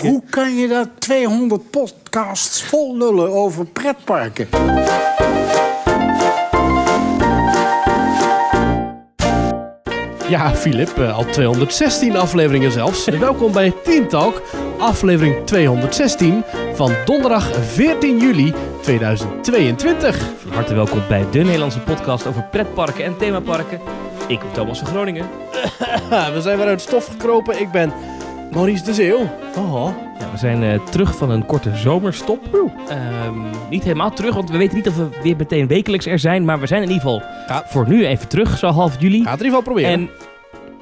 Hoe kan je daar 200 podcasts vol lullen over pretparken? Ja, Filip, eh, al 216 afleveringen zelfs. Welkom bij Team Talk, aflevering 216 van donderdag 14 juli 2022. Van harte welkom bij de Nederlandse podcast over pretparken en themaparken. Ik ben Thomas van Groningen. We zijn weer uit het stof gekropen. Ik ben Maurice de Zeeuw. Oh, Ja, we zijn eh, terug van een korte zomerstop. Ehm, niet helemaal terug, want we weten niet of we weer meteen wekelijks er zijn. Maar we zijn in ieder geval Ja. voor nu even terug, zo half juli. ga het in ieder geval proberen. En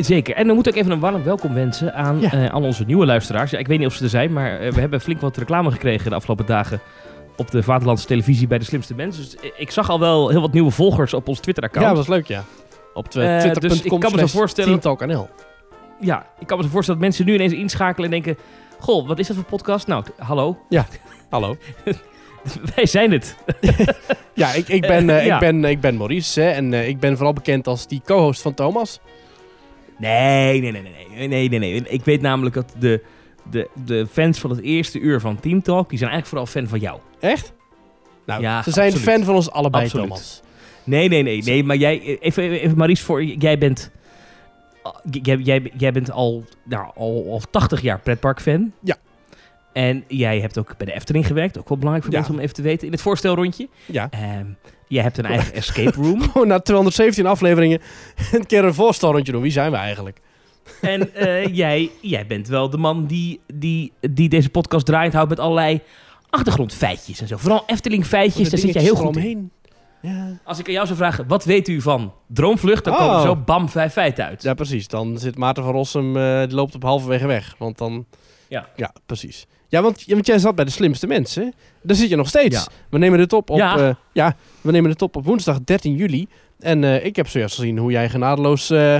zeker. En dan moet ik even een warm welkom wensen aan, Ja. eh, aan onze nieuwe luisteraars. Ja, ik weet niet of ze er zijn, maar eh, we hebben flink wat reclame gekregen de afgelopen dagen op de Vaderlandse televisie bij de slimste mensen. Dus ik zag al wel heel wat nieuwe volgers op ons Twitter-account. ja, dat was leuk, ja. Op tw- twitter.com dus ik kan me zo voorstellen-. Ja, ik kan me voorstellen dat mensen nu ineens inschakelen en denken... Goh, wat is dat voor podcast? Nou, hallo, Hallo. wij zijn het. Ja, ik, ik, ben, eh, Ja. ik, ben, ik ben Maurice hè, en eh, ik ben vooral bekend als die co-host van Thomas. Nee, nee, nee, nee, nee, nee, nee, nee. Ik weet namelijk dat de, de, de fans van het eerste uur van Team Talk... die zijn eigenlijk vooral fan van jou. Echt? Nou, Ja, ze zijn absoluut. fan van ons allebei, Absoluut. Thomas. Nee, nee, nee, nee, maar jij... Even, even Maries, voor, jij bent... Jij, jij, jij bent al, nou, al, al 80 jaar pretpark-fan. Ja. En jij hebt ook bij de Efteling gewerkt. Ook wel belangrijk voor Ja. mensen om even te weten. In het voorstelrondje. Ja. Ehm jij hebt een eigen escape room. Gewoon na 217 afleveringen een keer een voorstelrondje doen. Wie zijn we eigenlijk? En eh, jij, jij bent wel de man die, die, die deze podcast draait houdt met allerlei achtergrondfeitjes en zo. Vooral Efteling feitjes, daar zit jij heel goed in. omheen. Ja. Als ik aan jou zou vragen, wat weet u van Droomvlucht? Dan komen Oh. er zo bam vijf feiten uit. ja, precies. Dan zit Maarten van Rossum, eh, die loopt op halverwege weg. Want dan... Ja. Ja, precies. Ja, want, want jij zat bij de slimste mensen. Daar zit je nog steeds. Ja. We nemen dit op op... Ja. Ja. ja, we nemen dit op op woensdag 13 juli. En eh, ik heb zojuist gezien hoe jij genadeloos... eh,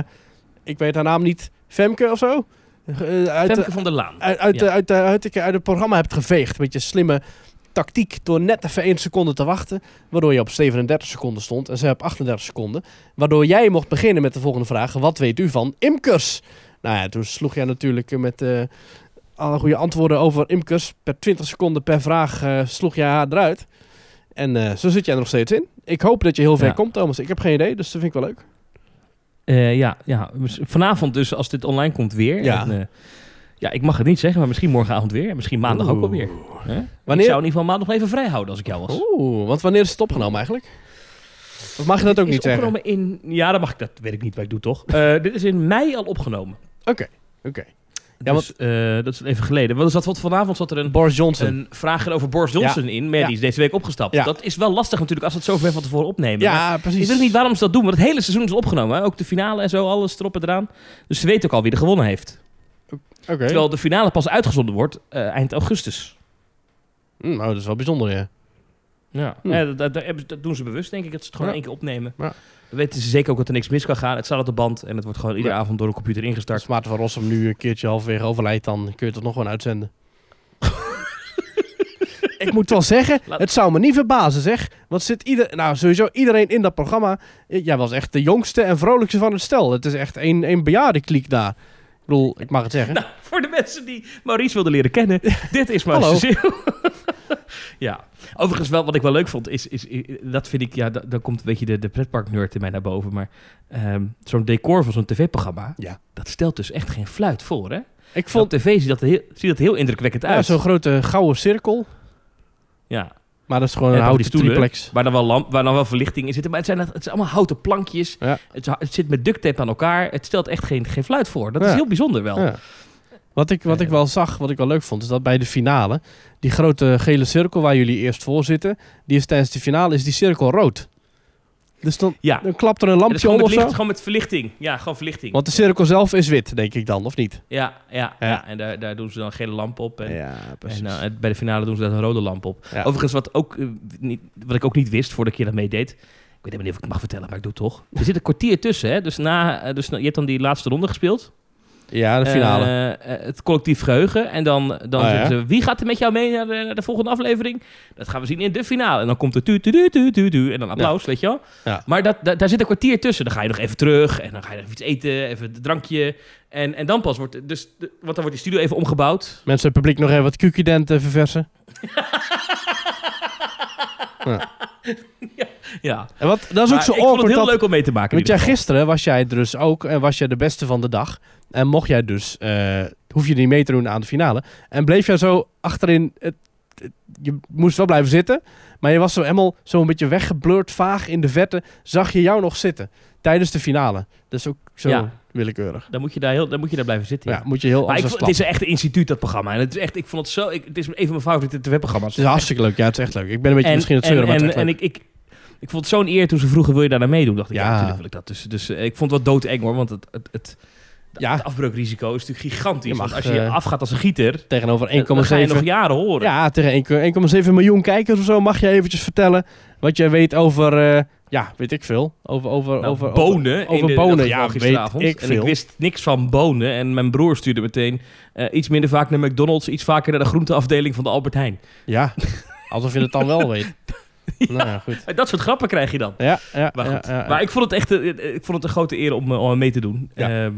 ik weet haar naam niet. Femke of zo? Eh, uit, de- Femke van der Laan. uit, uit, Ja. de- uit, de- uit, de- uit het programma hebt geveegd. Met je slimme tactiek door net even 1 seconde te wachten. Waardoor je op 37 seconden stond en zij op 38 seconden. Waardoor jij mocht beginnen met de volgende vraag. Wat weet u van imkers? Nou ja, toen sloeg jij natuurlijk met eh, alle goede antwoorden over imkers. Per 20 seconden per vraag eh, sloeg jij haar eruit. En eh, zo zit jij er nog steeds in. Ik hoop dat je heel ver Ja. komt, Thomas. Ik heb geen idee, dus dat vind ik wel leuk. Ja, ja, vanavond dus, als dit online komt weer. Ja. En, ja, ik mag het niet zeggen, maar misschien morgenavond weer. En misschien maandag ook wel weer. Hè? Ik Wanneer? zou in ieder geval maandag nog even vrij houden als ik jou was. Oeh, want wanneer is het opgenomen eigenlijk? Of mag je dat ook niet zeggen? opgenomen in... Ja, dat mag ik, dat weet ik niet, maar ik doe toch. Eh, dit is in mei al opgenomen. Oké, oké. Ja, dus, eh, dat is even geleden. Want er zat, wat vanavond zat er een, Boris Johnson. een vraag over Boris Johnson in. Maar Ja. die is deze week opgestapt. Ja. Dat is wel lastig natuurlijk als we het zo ver van tevoren opnemen. Maar Ja, precies. ik weet niet waarom ze dat doen, want het hele seizoen is opgenomen. Hè? Ook de finale en zo, alles erop en eraan. Dus ze weten ook al wie er gewonnen heeft. Terwijl de finale pas uitgezonden wordt eh, eind augustus. Nou, dat is wel bijzonder, ja. Ja. Hm. Ja, dat, doen ze bewust, denk ik, dat ze het gewoon Ja. één keer opnemen. Ja. Dan weten ze zeker ook dat er niks mis kan gaan. Het staat op de band en het wordt gewoon iedere avond door een computer ingestart. Als Maarten van Rossum nu een keertje halverwege overlijdt, dan kun je het nog gewoon uitzenden. ik moet wel zeggen, Laat- het zou me niet verbazen, zeg. Want zit ieder, nou, sowieso iedereen in dat programma. Jij was echt de jongste en vrolijkste van het stel. Het is echt een, een bejaardenkliek daar. Ik bedoel, ik mag het zeggen. Nou, voor de mensen die Maurice wilden leren kennen, dit is. Maurice ja. Overigens wel, wat ik wel leuk vond, is, is, is- dat vind ik, ja, da- dan komt een beetje de, de pretpark-nerd in mij naar boven. Maar ehm, zo'n decor van zo'n tv-programma, Ja. dat stelt dus echt geen fluit voor, hè? Ik Op vond tv ziet dat, heel, ziet dat heel indrukwekkend ja, uit. zo'n grote gouden cirkel. ja. Maar dat is gewoon En een houten triplex. Waar dan, wel lamp, waar dan wel verlichting in zit. Maar het zijn, het zijn allemaal houten plankjes. Ja. Het, zit met duct tape aan elkaar. Het stelt echt geen, geen fluit voor. Dat is heel bijzonder wel. Ja. Wat, ik, wat ik wel zag, wat ik wel leuk vond, is dat bij de finale, die grote gele cirkel waar jullie eerst voor zitten, die is tijdens de finale is die cirkel rood. Dus dan, Ja. dan klapt er een lampje om of zo. gewoon met verlichting. Ja, gewoon verlichting. Want de cirkel zelf is wit, denk ik dan, of niet? Ja, ja, Ja. ja. en daar, daar doen ze dan een gele lamp op. En, Ja, en eh, bij de finale doen ze daar een rode lamp op. Overigens, wat, ook, eh, niet, wat ik ook niet wist voordat ik hier dat meedeed. Ik weet helemaal niet of ik het mag vertellen, maar ik doe het toch. Er zit een kwartier tussen. Hè? Dus, na, eh, dus na- je hebt dan die laatste ronde gespeeld. Ja, de finale. Eh, eh, het collectief geheugen. En dan, dan Oh, ja? zeggen ze, wie gaat er met jou mee naar de, naar de volgende aflevering? Dat gaan we zien in de finale. En dan komt er tu tu tu tu tu tu. En dan applaus, weet je wel. Ja. Maar dat, dat- daar zit een kwartier tussen. Dan ga je nog even terug. En dan ga je nog iets eten. Even een drankje. En, en dan pas wordt... Dus, de, want dan wordt die studio even omgebouwd. Mensen, het publiek nog even wat Q-denten verversen. Ja. En wat, dat is ook zo ik vond het awkward. heel dat- leuk om mee te maken. Want jij gisteren was jij dus ook en was jij de beste van de dag. En mocht jij dus, eh, hoef je niet mee te doen aan de finale. En bleef jij zo achterin, het, het- je moest wel blijven zitten. Maar je was zo helemaal zo een beetje weggeblurred, vaag in de verte. Zag je jou nog zitten tijdens de finale. Dus ook zo Ja. Willekeurig. Dan moet je daar, heel, dan moet je daar blijven zitten. Ja, ja. moet je heel Maar ik, het is echt een instituut, dat programma. En het is echt, ik vond het zo... Ik, het is een van mijn favoriete tv-programma's. Het is hartstikke leuk. Ja, het is echt leuk. Ik ben een beetje en, misschien het en, zeuren, maar het en, echt ik, ik, ik vond het zo'n eer toen ze vroegen, wil je daar naar meedoen? Dacht ik, ja, Ja. natuurlijk wil ik dat. Dus, dus eh, ik vond het wel doodeng hoor, want het, het, het, Ja. het afbreukrisico is natuurlijk gigantisch. Mag, want als je eh, afgaat als een gieter, Tegenover dan ga je nog 1,7 jaren horen. Ja, tegen 1,- 1,7 miljoen kijkers of zo mag je eventjes vertellen wat jij weet over, eh, ja, weet ik veel. Over, over, Nou, over bonen. over in de, bonen, ja, gisteravond. weet ik en veel. ik wist niks van bonen. En mijn broer stuurde meteen eh, iets minder vaak naar McDonald's, iets vaker naar de groenteafdeling van de Albert Heijn. Ja, alsof je het dan wel weet. Nou ja, goed. Eh, Dat soort grappen krijg je dan. Ja, ja, Maar goed. ja, ja. Maar ik vond het echt ik vond het een grote eer om, om mee te doen. Ja.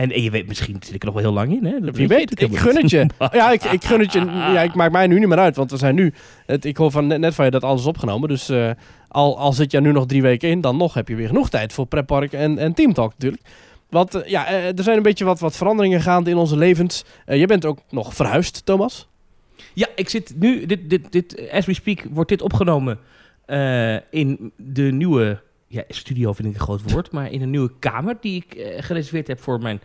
En, en je weet, misschien zit ik er nog wel heel lang in. Hè? Dat Wie je weet, ik gun het je. Ja, ik, ik gun het je. Ja, ik maak mij nu niet meer uit, want we zijn nu... Het, ik hoor van net, net van je dat alles is opgenomen, dus eh, al, al zit je nu nog drie weken in, dan nog heb je weer genoeg tijd voor Preppark en, en Teamtalk natuurlijk. Want eh, ja, eh, er zijn een beetje wat, wat veranderingen gaande in onze levens. Je bent ook nog verhuisd, Thomas. Ja, ik zit nu, dit, dit, dit, as we speak, wordt dit opgenomen eh, in de nieuwe, ja, studio vind ik een groot woord, maar in een nieuwe kamer die ik eh, gereserveerd heb voor mijn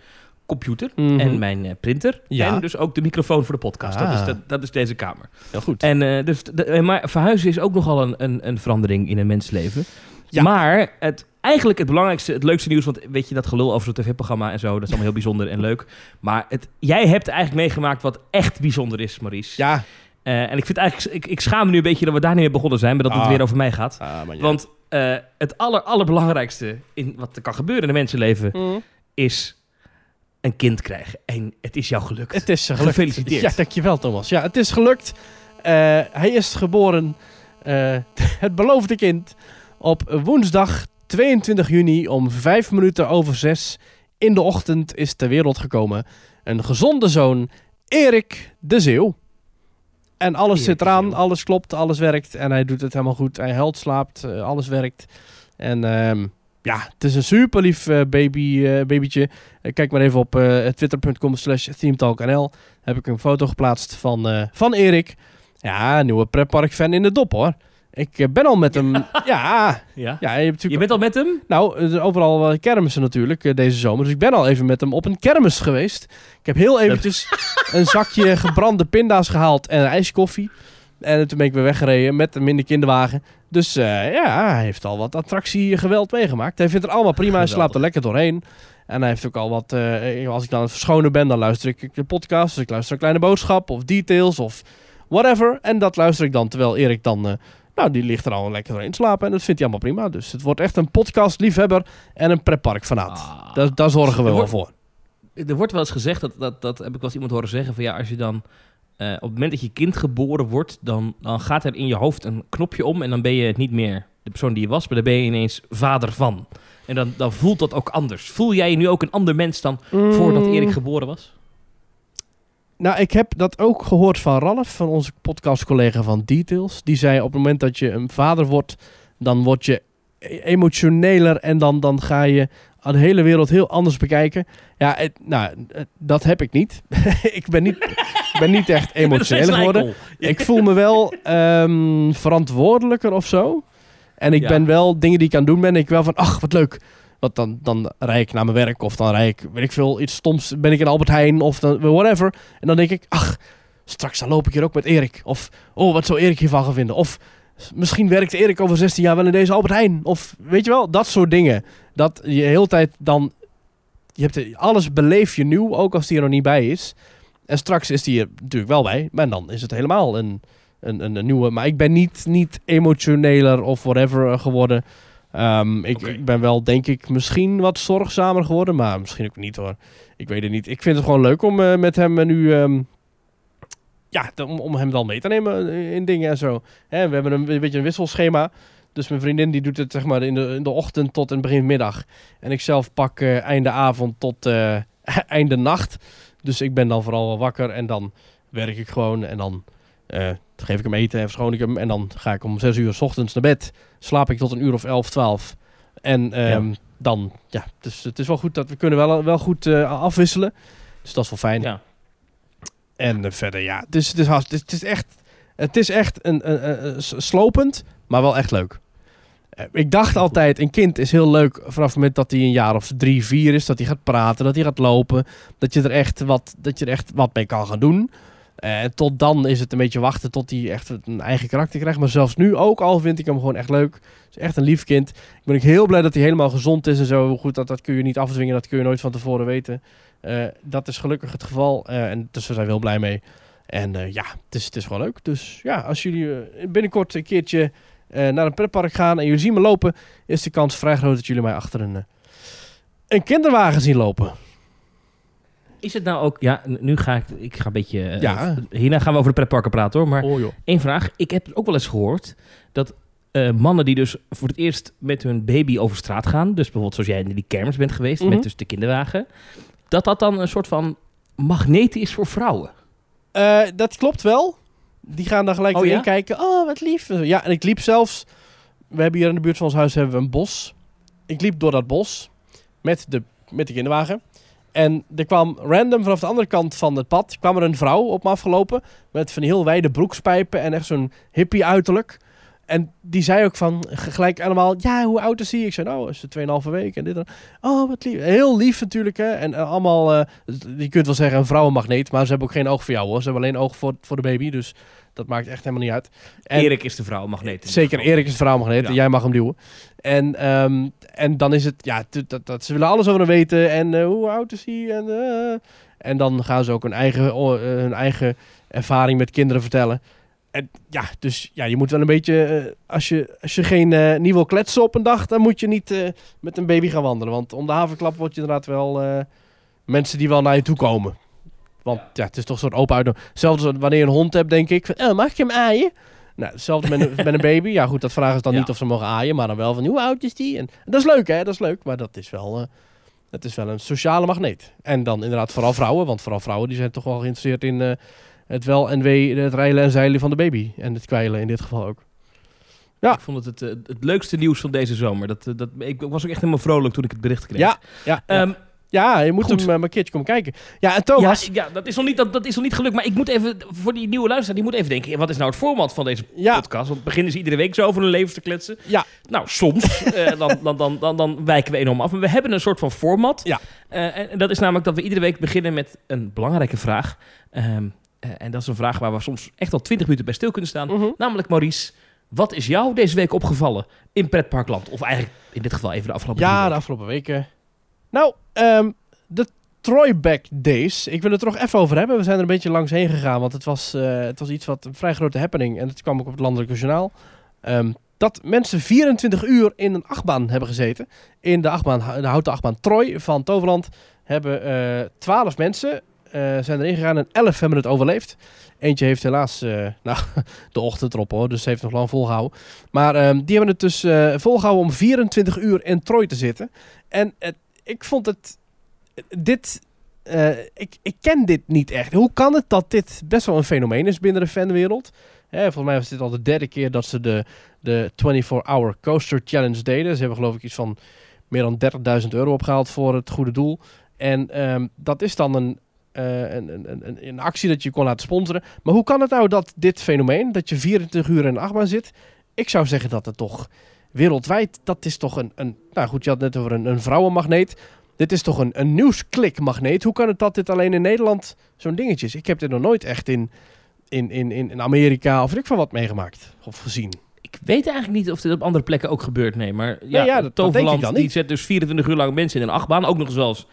computer Mhm. en mijn eh, printer. Ja. En dus ook de microfoon voor de podcast. Dat, Ah. is, dat, dat is deze kamer. Heel goed. En, eh, dus, de- maar verhuizen is ook nogal een, een, een verandering in een mensleven. Ja. Maar het, eigenlijk het belangrijkste, het leukste nieuws, want weet je dat gelul over zo'n tv-programma en zo, dat is allemaal heel bijzonder en leuk. Maar het, jij hebt eigenlijk meegemaakt wat echt bijzonder is, Maurice. ja. Eh, en ik vind eigenlijk, ik, ik schaam me nu een beetje dat we daar niet mee begonnen zijn, maar dat het Ah. weer over mij gaat. Ah, ja. Want eh, het aller, allerbelangrijkste in wat er kan gebeuren in een mensenleven Mhm. is een kind krijgen. En het is jou gelukt. Het is gelukt. Gefeliciteerd. Ja, dankjewel Thomas. Ja, het is gelukt. Eh, hij is geboren, eh, het beloofde kind, op woensdag 22 juni om 5 minuten over 6 in de ochtend is ter wereld gekomen. Een gezonde zoon, Erik de Zeeuw. En alles zit eraan, alles klopt, alles werkt. En hij doet het helemaal goed. Hij huilt, slaapt, eh, alles werkt. En ehm, ja, het is een super lief baby, eh, babytje. Eh, kijk maar even op eh, twitter.com slash themetalknl. Heb ik een foto geplaatst van, eh, van Erik. Ja, nieuwe pretpark fan in de dop hoor. Ik eh, ben al met hem... ja, ja? ja, je hebt Je natuurlijk... bent al met hem? Nou, er overal kermissen natuurlijk eh, deze zomer. Dus ik ben al even met hem op een kermis geweest. Ik heb heel eventjes een zakje gebrande pinda's gehaald en een ijskoffie. En toen ben ik weer weggereden met hem in de kinderwagen. Dus eh, ja, hij heeft al wat attractiegeweld meegemaakt. Hij vindt het allemaal prima, hij slaapt er lekker doorheen. En hij heeft ook al wat... als ik dan aan het verschonen ben, dan luister ik de podcast. Dus ik luister een kleine boodschap of details of whatever. En dat luister ik dan, terwijl Erik dan... nou, die ligt er al lekker doorheen te slapen. En dat vindt hij allemaal prima. Dus het wordt echt een podcast-liefhebber en een pretparkfanaat. Ah. Daar, daar zorgen we wel voor. Er wordt wel eens gezegd, dat, dat, dat heb ik wel eens iemand horen zeggen, van ja, als je dan eh, op het moment dat je kind geboren wordt, dan, dan gaat er in je hoofd een knopje om en dan ben je niet meer de persoon die je was, maar dan ben je ineens vader van. En dan, dan voelt dat ook anders. Voel jij je nu ook een ander mens dan voordat Erik geboren was? Nou, ik heb dat ook gehoord van Ralf, van onze podcastcollega van Details. Die zei op het moment dat je een vader wordt, dan word je e- emotioneler en dan, dan ga je de hele wereld heel anders bekijken. Ja, het- nou, het- dat heb ik niet. ik ben niet, ben niet echt emotioneel geworden. Ik voel me wel ehm, verantwoordelijker of zo. En ik Ja. ben wel, dingen die ik aan het doen ben, ik wel van, ach, wat leuk. Want dan, dan rij ik naar mijn werk of dan rij ik, weet ik veel, iets stoms, ben ik in Albert Heijn of dan, whatever. En dan denk ik, ach, straks dan loop ik hier ook met Erik. Of, oh, wat zou Erik hiervan gaan vinden? Of, misschien werkt Erik over 16 jaar wel in deze Albert Heijn. Of, weet je wel, dat soort dingen. Dat je de hele tijd dan, je hebt, alles beleef je nieuw, ook als die er nog niet bij is. En straks is die er natuurlijk wel bij, maar dan is het helemaal een, een, een, een nieuwe. Maar ik ben niet, niet emotioneler of whatever eh, geworden. Ehm, ik, ik ben wel, denk ik, misschien wat zorgzamer geworden, maar misschien ook niet hoor. Ik weet het niet. Ik vind het gewoon leuk om eh, met hem eh, nu, ehm, ja, om, om hem dan mee te nemen eh, in dingen en zo. Hè, we hebben een, een beetje een wisselschema. Dus mijn vriendin die doet het zeg maar in de, in de ochtend tot en begin middag. En ik zelf pak eh, einde avond tot eh, einde nacht. Dus ik ben dan vooral wel wakker en dan werk ik gewoon. En dan eh, geef ik hem eten en verschoon ik hem. En dan ga ik om zes uur s ochtends naar bed. Slaap ik tot een uur of elf, twaalf. En ehm, dan, ja, dus het is wel goed dat we kunnen wel, wel goed eh, afwisselen. Dus dat is wel fijn. Ja. En eh, verder, ja, het is, het het is echt, het is echt een, een, een- slopend, maar wel echt leuk. Ik dacht altijd, een kind is heel leuk vanaf het moment dat hij een jaar of drie, vier is. Dat hij gaat praten, dat hij gaat lopen. Dat je er echt wat, dat je er echt wat mee kan gaan doen. En tot dan is het een beetje wachten tot hij echt een eigen karakter krijgt. Maar zelfs nu ook al vind ik hem gewoon echt leuk. Het is echt een lief kind. Ik ben ook heel blij dat hij helemaal gezond is en zo. Goed, dat, dat kun je niet afdwingen. Dat kun je nooit van tevoren weten. Eh, dat is gelukkig het geval. Eh, en dus we zijn heel blij mee. En ja, het is, het is gewoon leuk. Dus ja, als jullie binnenkort een keertje naar een pretpark gaan en jullie zien me lopen, is de kans vrij groot dat jullie mij achter een, een kinderwagen zien lopen. Is het nou ook... Ja, nu ga ik... Ik ga een beetje... eh, Ja. Hierna gaan we over de pretparken praten hoor. Maar Oh joh. één vraag. Ik heb ook wel eens gehoord dat eh, mannen die dus voor het eerst met hun baby over straat gaan... Dus bijvoorbeeld zoals jij in die kermis bent geweest Mhm. met dus de kinderwagen... Dat dat dan een soort van magneet is voor vrouwen. Eh, dat klopt wel. Die gaan dan gelijk Oh, ja? kijken. Oh, wat lief. Ja, en ik liep zelfs... We hebben hier in de buurt van ons huis hebben we een bos. Ik liep door dat bos met de, met de kinderwagen. En er kwam random vanaf de andere kant van het pad... kwam er een vrouw op me afgelopen... met van heel wijde broekspijpen en echt zo'n hippie uiterlijk. En die zei ook van gelijk allemaal... Ja, hoe oud is hij? Ik zei, nou, is ze 2,5 week en dit en Oh, wat lief. Heel lief natuurlijk, hè. En eh, allemaal... eh, je kunt wel zeggen een vrouwenmagneet... maar ze hebben ook geen oog voor jou, hoor. Ze hebben alleen oog voor, voor de baby, dus... Dat maakt echt helemaal niet uit. En- Erik is de vrouw magneet. in dit Zeker. Erik is vrouwmagneet Ja. en jij mag hem duwen. En, ehm, en dan is het, ja, dat, dat, ze willen alles over hem weten. En eh, hoe oud is hij? En, en dan gaan ze ook hun eigen, hun eigen ervaring met kinderen vertellen. En ja, dus ja, je moet wel een beetje, eh, als, je, als je geen eh niet wil kletsen op een dag, dan moet je niet eh, met een baby gaan wandelen. Want om de havenklap word je inderdaad wel mensen die wel naar je toe komen. Want ja, het is toch een soort open uitnodiging. Zelfs wanneer je een hond hebt, denk ik, van, oh, mag ik hem aaien? Nou, hetzelfde met een, met een baby. Ja, goed, dat vragen ze dan Ja. niet of ze mogen aaien, maar dan wel van hoe oud is die? En, dat is leuk, hè? Dat is leuk, maar dat is wel, dat is wel een sociale magneet. En dan inderdaad vooral vrouwen, want vooral vrouwen die zijn toch wel geïnteresseerd in het wel en wee, het rijlen en zeilen van de baby. En het kwijlen in dit geval ook. Ja. Ik vond het het, eh, het leukste nieuws van deze zomer. Dat, eh, dat, ik was ook echt helemaal vrolijk toen ik het bericht kreeg. Ja, ja, ja. Ehm, ja je moet goed. hem eh, maar een keertje komen kijken. Ja, en Thomas. ja, ja dat, is nog niet, dat, dat is nog niet gelukt. Maar ik moet even, voor die nieuwe luisteraar, die moet even denken... wat is nou het format van deze Ja, podcast? Want beginnen ze iedere week zo over hun levens te kletsen. Ja. Nou, soms. eh, dan, dan, dan, dan, dan wijken we enorm af. Maar we hebben een soort van format. Ja. Eh, en, en dat is namelijk dat we iedere week beginnen met een belangrijke vraag. Ehm, eh, en dat is een vraag waar we soms echt al twintig minuten bij stil kunnen staan. Mhm. Namelijk, Maurice, wat is jou deze week opgevallen in pretparkland? Of eigenlijk in dit geval even de afgelopen drie Ja, de weken. afgelopen weken. Nou, ehm, de Troyback Days. Ik wil het er nog even over hebben. We zijn er een beetje langs heen gegaan, want het was, eh, het was iets wat een vrij grote happening. En het kwam ook op het Landelijke Journaal. Ehm, dat mensen 24 uur in een achtbaan hebben gezeten. In de, achtbaan, de houten achtbaan Troy van Toverland hebben eh 12 mensen eh, zijn erin gegaan en 11 hebben het overleefd. Eentje heeft helaas eh, nou, de ochtend erop hoor, dus heeft nog lang volgehouden. Maar ehm, die hebben het dus eh, volgehouden om 24 uur in Troy te zitten. En ik vond het. Dit. eh, ik, ik ken dit niet echt. Hoe kan het dat dit best wel een fenomeen is binnen de fanwereld? Hè, volgens mij was dit al de derde keer dat ze de, de 24-hour coaster challenge deden. Ze hebben geloof ik iets van meer dan 30.000 euro opgehaald voor het goede doel. En ehm, dat is dan een, eh, een, een, een, een actie dat je kon laten sponsoren. Maar hoe kan het nou dat dit fenomeen, dat je 24 uur in een achtbaan zit... Ik zou zeggen dat het toch wereldwijd, dat is toch een... een nou goed, je had het net over een, een vrouwenmagneet. Dit is toch een, een nieuwsklikmagneet. Hoe kan het dat dit alleen in Nederland zo'n dingetje is? Ik heb dit nog nooit echt in, in, in, in Amerika of weet ik van wat meegemaakt of gezien. Ik weet eigenlijk niet of dit op andere plekken ook gebeurt. Nee, maar ja, ja, dat- dat Toverland denk ik dan die zet dus 24 uur lang mensen in een achtbaan. Ook nog eens wel eens, eh,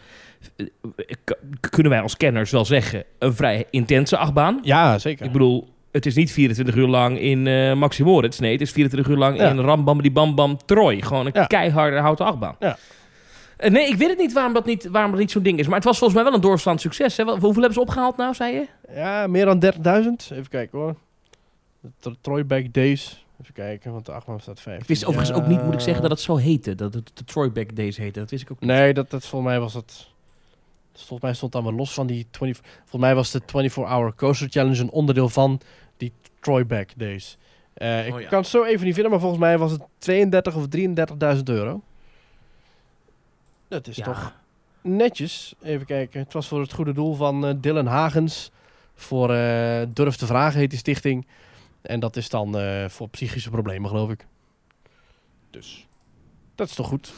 kunnen wij als kenners wel zeggen, een vrij intense achtbaan. Ja, zeker. Ik bedoel, het is niet 24 uur lang in eh Maxi Moritz. Nee, het is 24 uur lang Ja. in Rambam die Bam Bam Troy. Gewoon een Ja. keiharde houten achtbaan. Ja. Eh, nee, ik weet het niet waarom dat niet, waarom dat niet zo'n ding is. Maar het was volgens mij wel een doorslaand succes. Hè? Hoeveel hebben ze opgehaald nou, zei je? Ja, meer dan 30.000. Even kijken hoor. De Tro- Troyback Days. Even kijken, want de achtbaan staat 15. Ik wist overigens ook niet, moet ik zeggen, dat het zo heette. Dat het de Troyback Days heette. Dat wist ik ook niet. Nee, dat, dat volgens mij was het... Volgens mij stond dan wel los van die 20... Volgens mij was de 24-hour coaster challenge een onderdeel van die Troyback Days. Eh, ik Oh ja. kan het zo even niet vinden, maar volgens mij was het 32 of 33.000 euro. Dat is Ja. toch netjes. Even kijken. Het was voor het goede doel van eh, Dylan Hagens. Voor eh, Durf te Vragen heet die stichting. En dat is dan voor psychische problemen, geloof ik. Dus, dat is toch goed.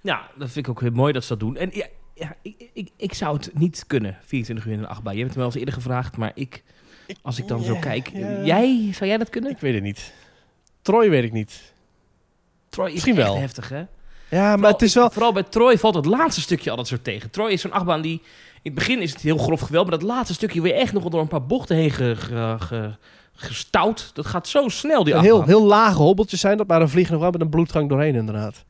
Ja, dat vind ik ook heel mooi dat ze dat doen. En ja, ja ik, ik, ik zou het niet kunnen, 24 uur in een achtbaan. Je hebt het me wel eens eerder gevraagd, maar ik, als ik dan zo kijk... Jij, zou jij dat kunnen? Ik weet het niet. Troy weet ik niet. Troy is Misschien wel. heftig, hè? Ja, maar Vooral- het is wel... Vooral bij Troy valt het laatste stukje altijd zo tegen. Troy is zo'n achtbaan die... In het begin is het heel grof geweld, maar dat laatste stukje je echt nog wel door een paar bochten heen ge, ge- ge- gestouwd. Dat gaat zo snel, die achtbaan. heel, heel lage hobbeltjes zijn dat, maar dan vliegen nog wel met een bloedgang doorheen inderdaad.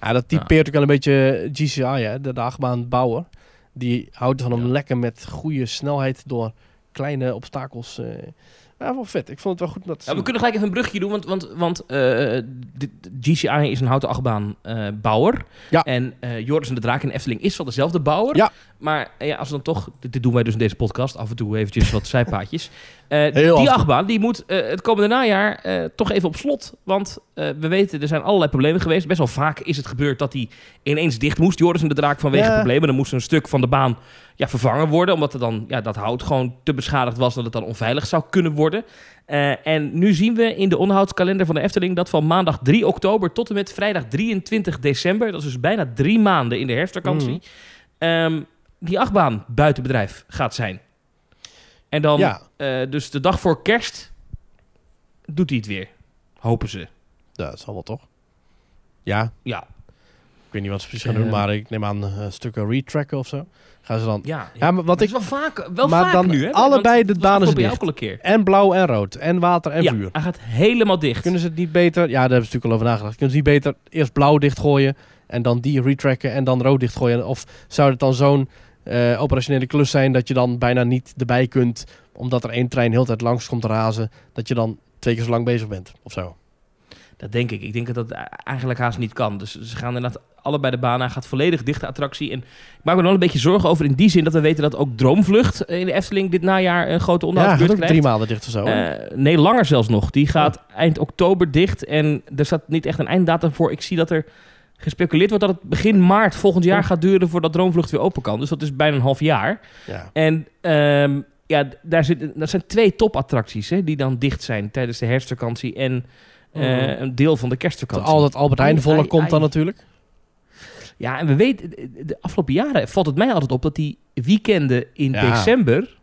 Ja, dat typeert ook wel een beetje GCI, hè, de, de achtbaanbouwer. Die houdt van hem lekker met goede snelheid door kleine obstakels. Eh ja, wel vet. Ik vond het wel goed dat Ja, we kunnen gelijk even een brugje doen, want, want, want eh, dit- GCI is een houten achtbaan eh, bouwer. Ja. En eh, Joris en de Draak in Efteling is van dezelfde bouwer. Ja. Maar eh, ja, als we dan toch, dit, dit doen wij dus in deze podcast, af en toe eventjes wat zijpaadjes. Eh, af die achtbaan die moet eh, het komende najaar eh, toch even op slot. Want eh, we weten, er zijn allerlei problemen geweest. Best wel vaak is het gebeurd dat die ineens dicht moest. Joris en de Draak vanwege problemen. Dan moest een stuk van de baan ja, vervangen worden. Omdat er dan ja, dat hout gewoon te beschadigd was dat het dan onveilig zou kunnen worden. Eh, en nu zien we in de onderhoudskalender van de Efteling dat van maandag 3 oktober tot en met vrijdag 23 december, dat is dus bijna drie maanden in de herfstvakantie, Mhm. ehm, die achtbaan buiten bedrijf gaat zijn. En dan, Ja. eh, dus de dag voor kerst, doet hij het weer. Hopen ze. Ja, dat zal wel toch? Ja, Ja, ik weet niet wat ze precies gaan doen, maar ik neem aan eh, stukken retracken of zo. Gaan ze dan... ja. Ja, maar wat ik... is wel vaak, wel Maar vaak dan nu, hè? allebei de banen zijn keer. En blauw en rood. En water en ja, vuur. hij gaat helemaal dicht. Kunnen ze het niet beter... Ja, daar hebben ze natuurlijk al over nagedacht. Kunnen ze niet beter eerst blauw dichtgooien en dan die retracken en dan rood dichtgooien? Of zou het dan zo'n eh, operationele klus zijn dat je dan bijna niet erbij kunt, omdat er één trein heel tijd langs komt te razen, dat je dan twee keer zo lang bezig bent of zo? Dat denk ik. Ik denk dat dat eigenlijk haast niet kan. Dus ze gaan inderdaad allebei de baan aan. Gaat volledig dichte attractie. En ik maak me wel een beetje zorgen over in die zin dat we weten dat ook Droomvlucht in de Efteling dit najaar een grote Ja, onderhoudsbeurt ook krijgt. drie maanden dicht of zo. Eh, nee, langer zelfs nog. Die gaat eind oktober dicht. En er staat niet echt een einddatum voor. Ik zie dat er gespeculeerd wordt dat het begin maart volgend jaar Oh. gaat duren voordat Droomvlucht weer open kan. Dus dat is bijna een half jaar. ja. En ehm, ja, daar zit, dat zijn twee topattracties hè, die dan dicht zijn tijdens de herfstvakantie en eh, Mhm. een deel van de kerstvakantie. Al dat Albert Heijn ai, komt dan natuurlijk. Ja, en we weten, de afgelopen jaren valt het mij altijd op dat die weekenden in Ja. december,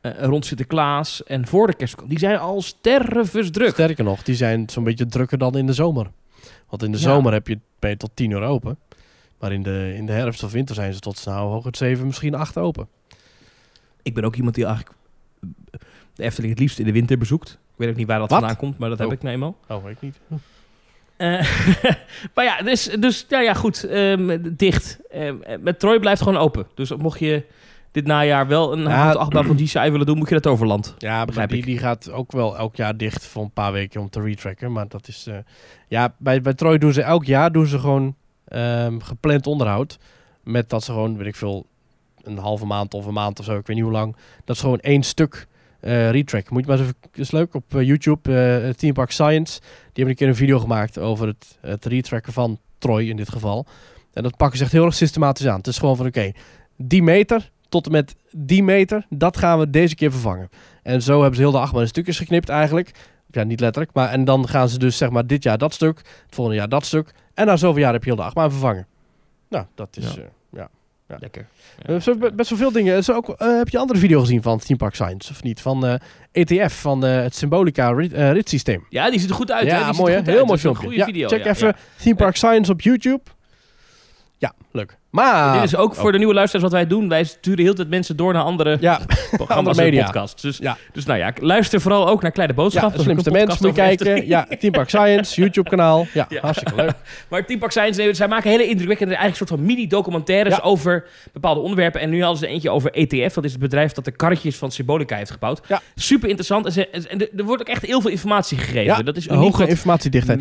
eh, rond Sinterklaas en voor de kerstvakantie, die zijn al stervensdruk. Sterker nog, die zijn zo'n beetje drukker dan in de zomer. Want in de Ja. zomer heb je, ben je tot tien uur open. Maar in de, in de herfst of winter zijn ze tot nou hooguit zeven, misschien acht open. Ik ben ook iemand die eigenlijk de Efteling het liefst in de winter bezoekt. Ik weet ook niet waar dat Wat? vandaan komt, maar dat heb Oh. ik nou eenmaal. Oh, weet ik niet. Eh, maar ja, dus, dus ja, ja goed, ehm, dicht. Ehm, met Troy blijft gewoon open. Dus mocht je dit najaar wel een Ja. achtbaan van GCI willen doen, moet je dat overland. Ja, Begrijp die, ik. die gaat ook wel elk jaar dicht voor een paar weken om te retracken. Maar dat is... eh, ja, bij, bij Troy doen ze elk jaar doen ze gewoon ehm, gepland onderhoud. Met dat ze gewoon, weet ik veel, een halve maand of een maand of zo, ik weet niet hoe lang. Dat ze gewoon één stuk eh retracken. Moet je maar eens even, is leuk, op eh, YouTube, eh Team Park Science. Die hebben een keer een video gemaakt over het, het retracken van Troy in dit geval. En dat pakken ze echt heel erg systematisch aan. Het is gewoon van, oké, die meter tot en met die meter, dat gaan we deze keer vervangen. En zo hebben ze heel de achtbaan in stukjes geknipt eigenlijk. Ja, niet letterlijk. Maar en dan gaan ze dus zeg maar dit jaar dat stuk, het volgende jaar dat stuk. En na zoveel jaar heb je heel de achtbaan vervangen. Nou, dat is... Ja. Ja. Ja. Lekker. Eh, zo be- best wel veel dingen. Zo ook, eh, heb je andere video gezien van Theme Park Science of niet? Van eh, ETF, van eh, het Symbolica rit, ritssysteem. Ja, die ziet er goed uit. hè? Ja, mooi hè? Heel uit. mooi filmpje. Goede Ja, video. check ja, even ja. Theme Park Science op YouTube. Ja, leuk. Maar... Dit is ook voor de nieuwe luisteraars wat wij doen. Wij sturen heel tijd mensen door naar andere Ja, programma's andere en podcasts. Dus, Ja. dus nou ja, luister vooral ook naar Kleine ja Boodschap. de Dat is ook slimste een mens moet je podcast over kijken. Ja, Team Park Science, YouTube kanaal. Ja, Ja. hartstikke leuk. Maar Team Park Science, nee, zij maken hele indrukwekkende, eigenlijk soort van mini-documentaires Ja. over bepaalde onderwerpen. En nu hadden ze eentje over ETF. Dat is het bedrijf dat de karretjes van Symbolica heeft gebouwd. Ja. Super interessant. En, ze, en er- wordt ook echt heel veel informatie gegeven. Ja, dat is Een hoge informatiedichtheid.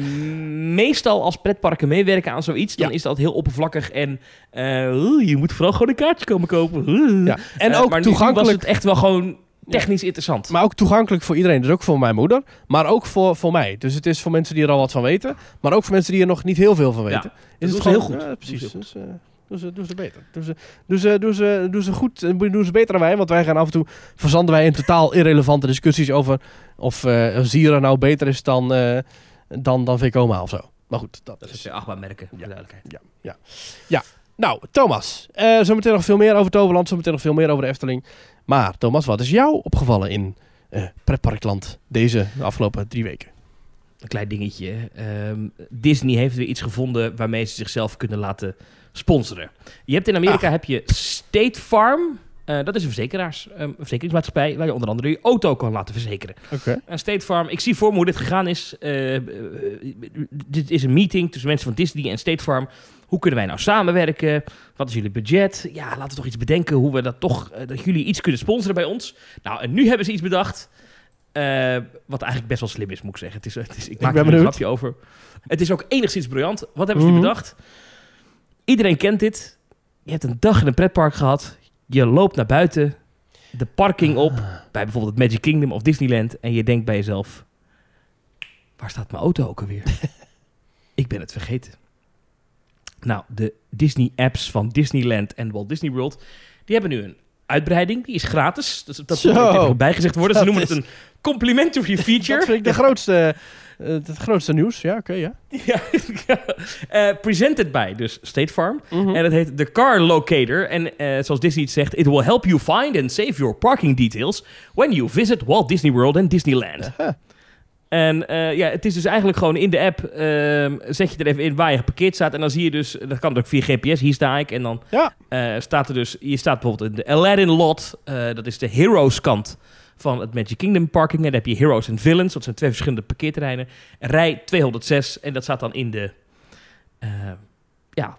Meestal als pretparken meewerken aan zoiets, dan Ja. is dat heel oppervlakkig. En eh, je moet vooral gewoon een kaartje komen kopen. Ja. En Eh, ook maar toegankelijk was het echt wel gewoon technisch interessant. Maar ook toegankelijk voor iedereen. Dus ook voor mijn moeder. Maar ook voor, voor mij. Dus het is voor mensen die er al wat van weten. Maar ook voor mensen die er nog niet heel veel van Ja, weten. is het heel gewoon- goed. Ja, precies. Dus, eh, doen, ze, doen ze beter. Doen ze, doen, ze, doen, ze, doen ze goed. Doen ze beter dan wij. Want wij gaan af en toe... Verzanden wij in totaal irrelevante discussies over... Of eh Zira nou beter is dan, eh dan, dan Vekoma of zo. Maar goed, dat, Dat is... de achtbaanmerken, voor Ja. de duidelijkheid. Nou, Thomas. eh zometeen nog veel meer over Toverland. Zometeen nog veel meer over de Efteling. Maar Thomas, wat is jou opgevallen in eh pretparkland deze afgelopen drie weken? Een klein dingetje. Ehm, Disney heeft weer iets gevonden waarmee ze zichzelf kunnen laten sponsoren. Je hebt in Amerika Ah. heb je State Farm. Eh, dat is een verzekeraars, een verzekeringsmaatschappij waar je onder andere je auto kan laten verzekeren. En State Farm, ik zie voor me hoe dit gegaan is. Eh, eh, dit is een meeting tussen mensen van Disney en State Farm. Hoe kunnen wij nou samenwerken? Wat is jullie budget? Ja, laten we toch iets bedenken hoe we dat toch, dat jullie iets kunnen sponsoren bij ons. Nou, en nu hebben ze iets bedacht. wat eigenlijk best wel slim is, moet ik zeggen. Het is, het is, ik maak er een grapje over. Het is ook enigszins briljant. Wat hebben ze nu Mhm. bedacht? Iedereen kent dit. Je hebt een dag in een pretpark gehad. Je loopt naar buiten. De parking op bij bijvoorbeeld het Magic Kingdom of Disneyland en je denkt bij jezelf: waar staat mijn auto ook alweer? ik ben het vergeten. Nou, de Disney-apps van Disneyland en Walt Disney World, die hebben nu een uitbreiding. Die is gratis. Dus dat moet er bijgezegd worden. Ze noemen is- het een complimentary feature. Dat vind ik de grootste, het grootste nieuws. Ja, oké, ja. ja, Eh, presented by dus State Farm. Mhm. En het heet de Car Locator. En eh, zoals Disney het zegt, it will help you find and save your parking details when you visit Walt Disney World and Disneyland. En eh, ja, het is dus eigenlijk gewoon in de app, ehm, zet je er even in waar je geparkeerd staat. En dan zie je dus, dat kan ook via GPS, hier sta ik. En dan Ja. eh, staat er dus, je staat bijvoorbeeld in de Aladdin lot. eh, dat is de Heroes kant van het Magic Kingdom parking. Dan heb je Heroes en Villains, dat zijn twee verschillende parkeerterreinen. Rij 206 en dat staat dan in de, eh, ja,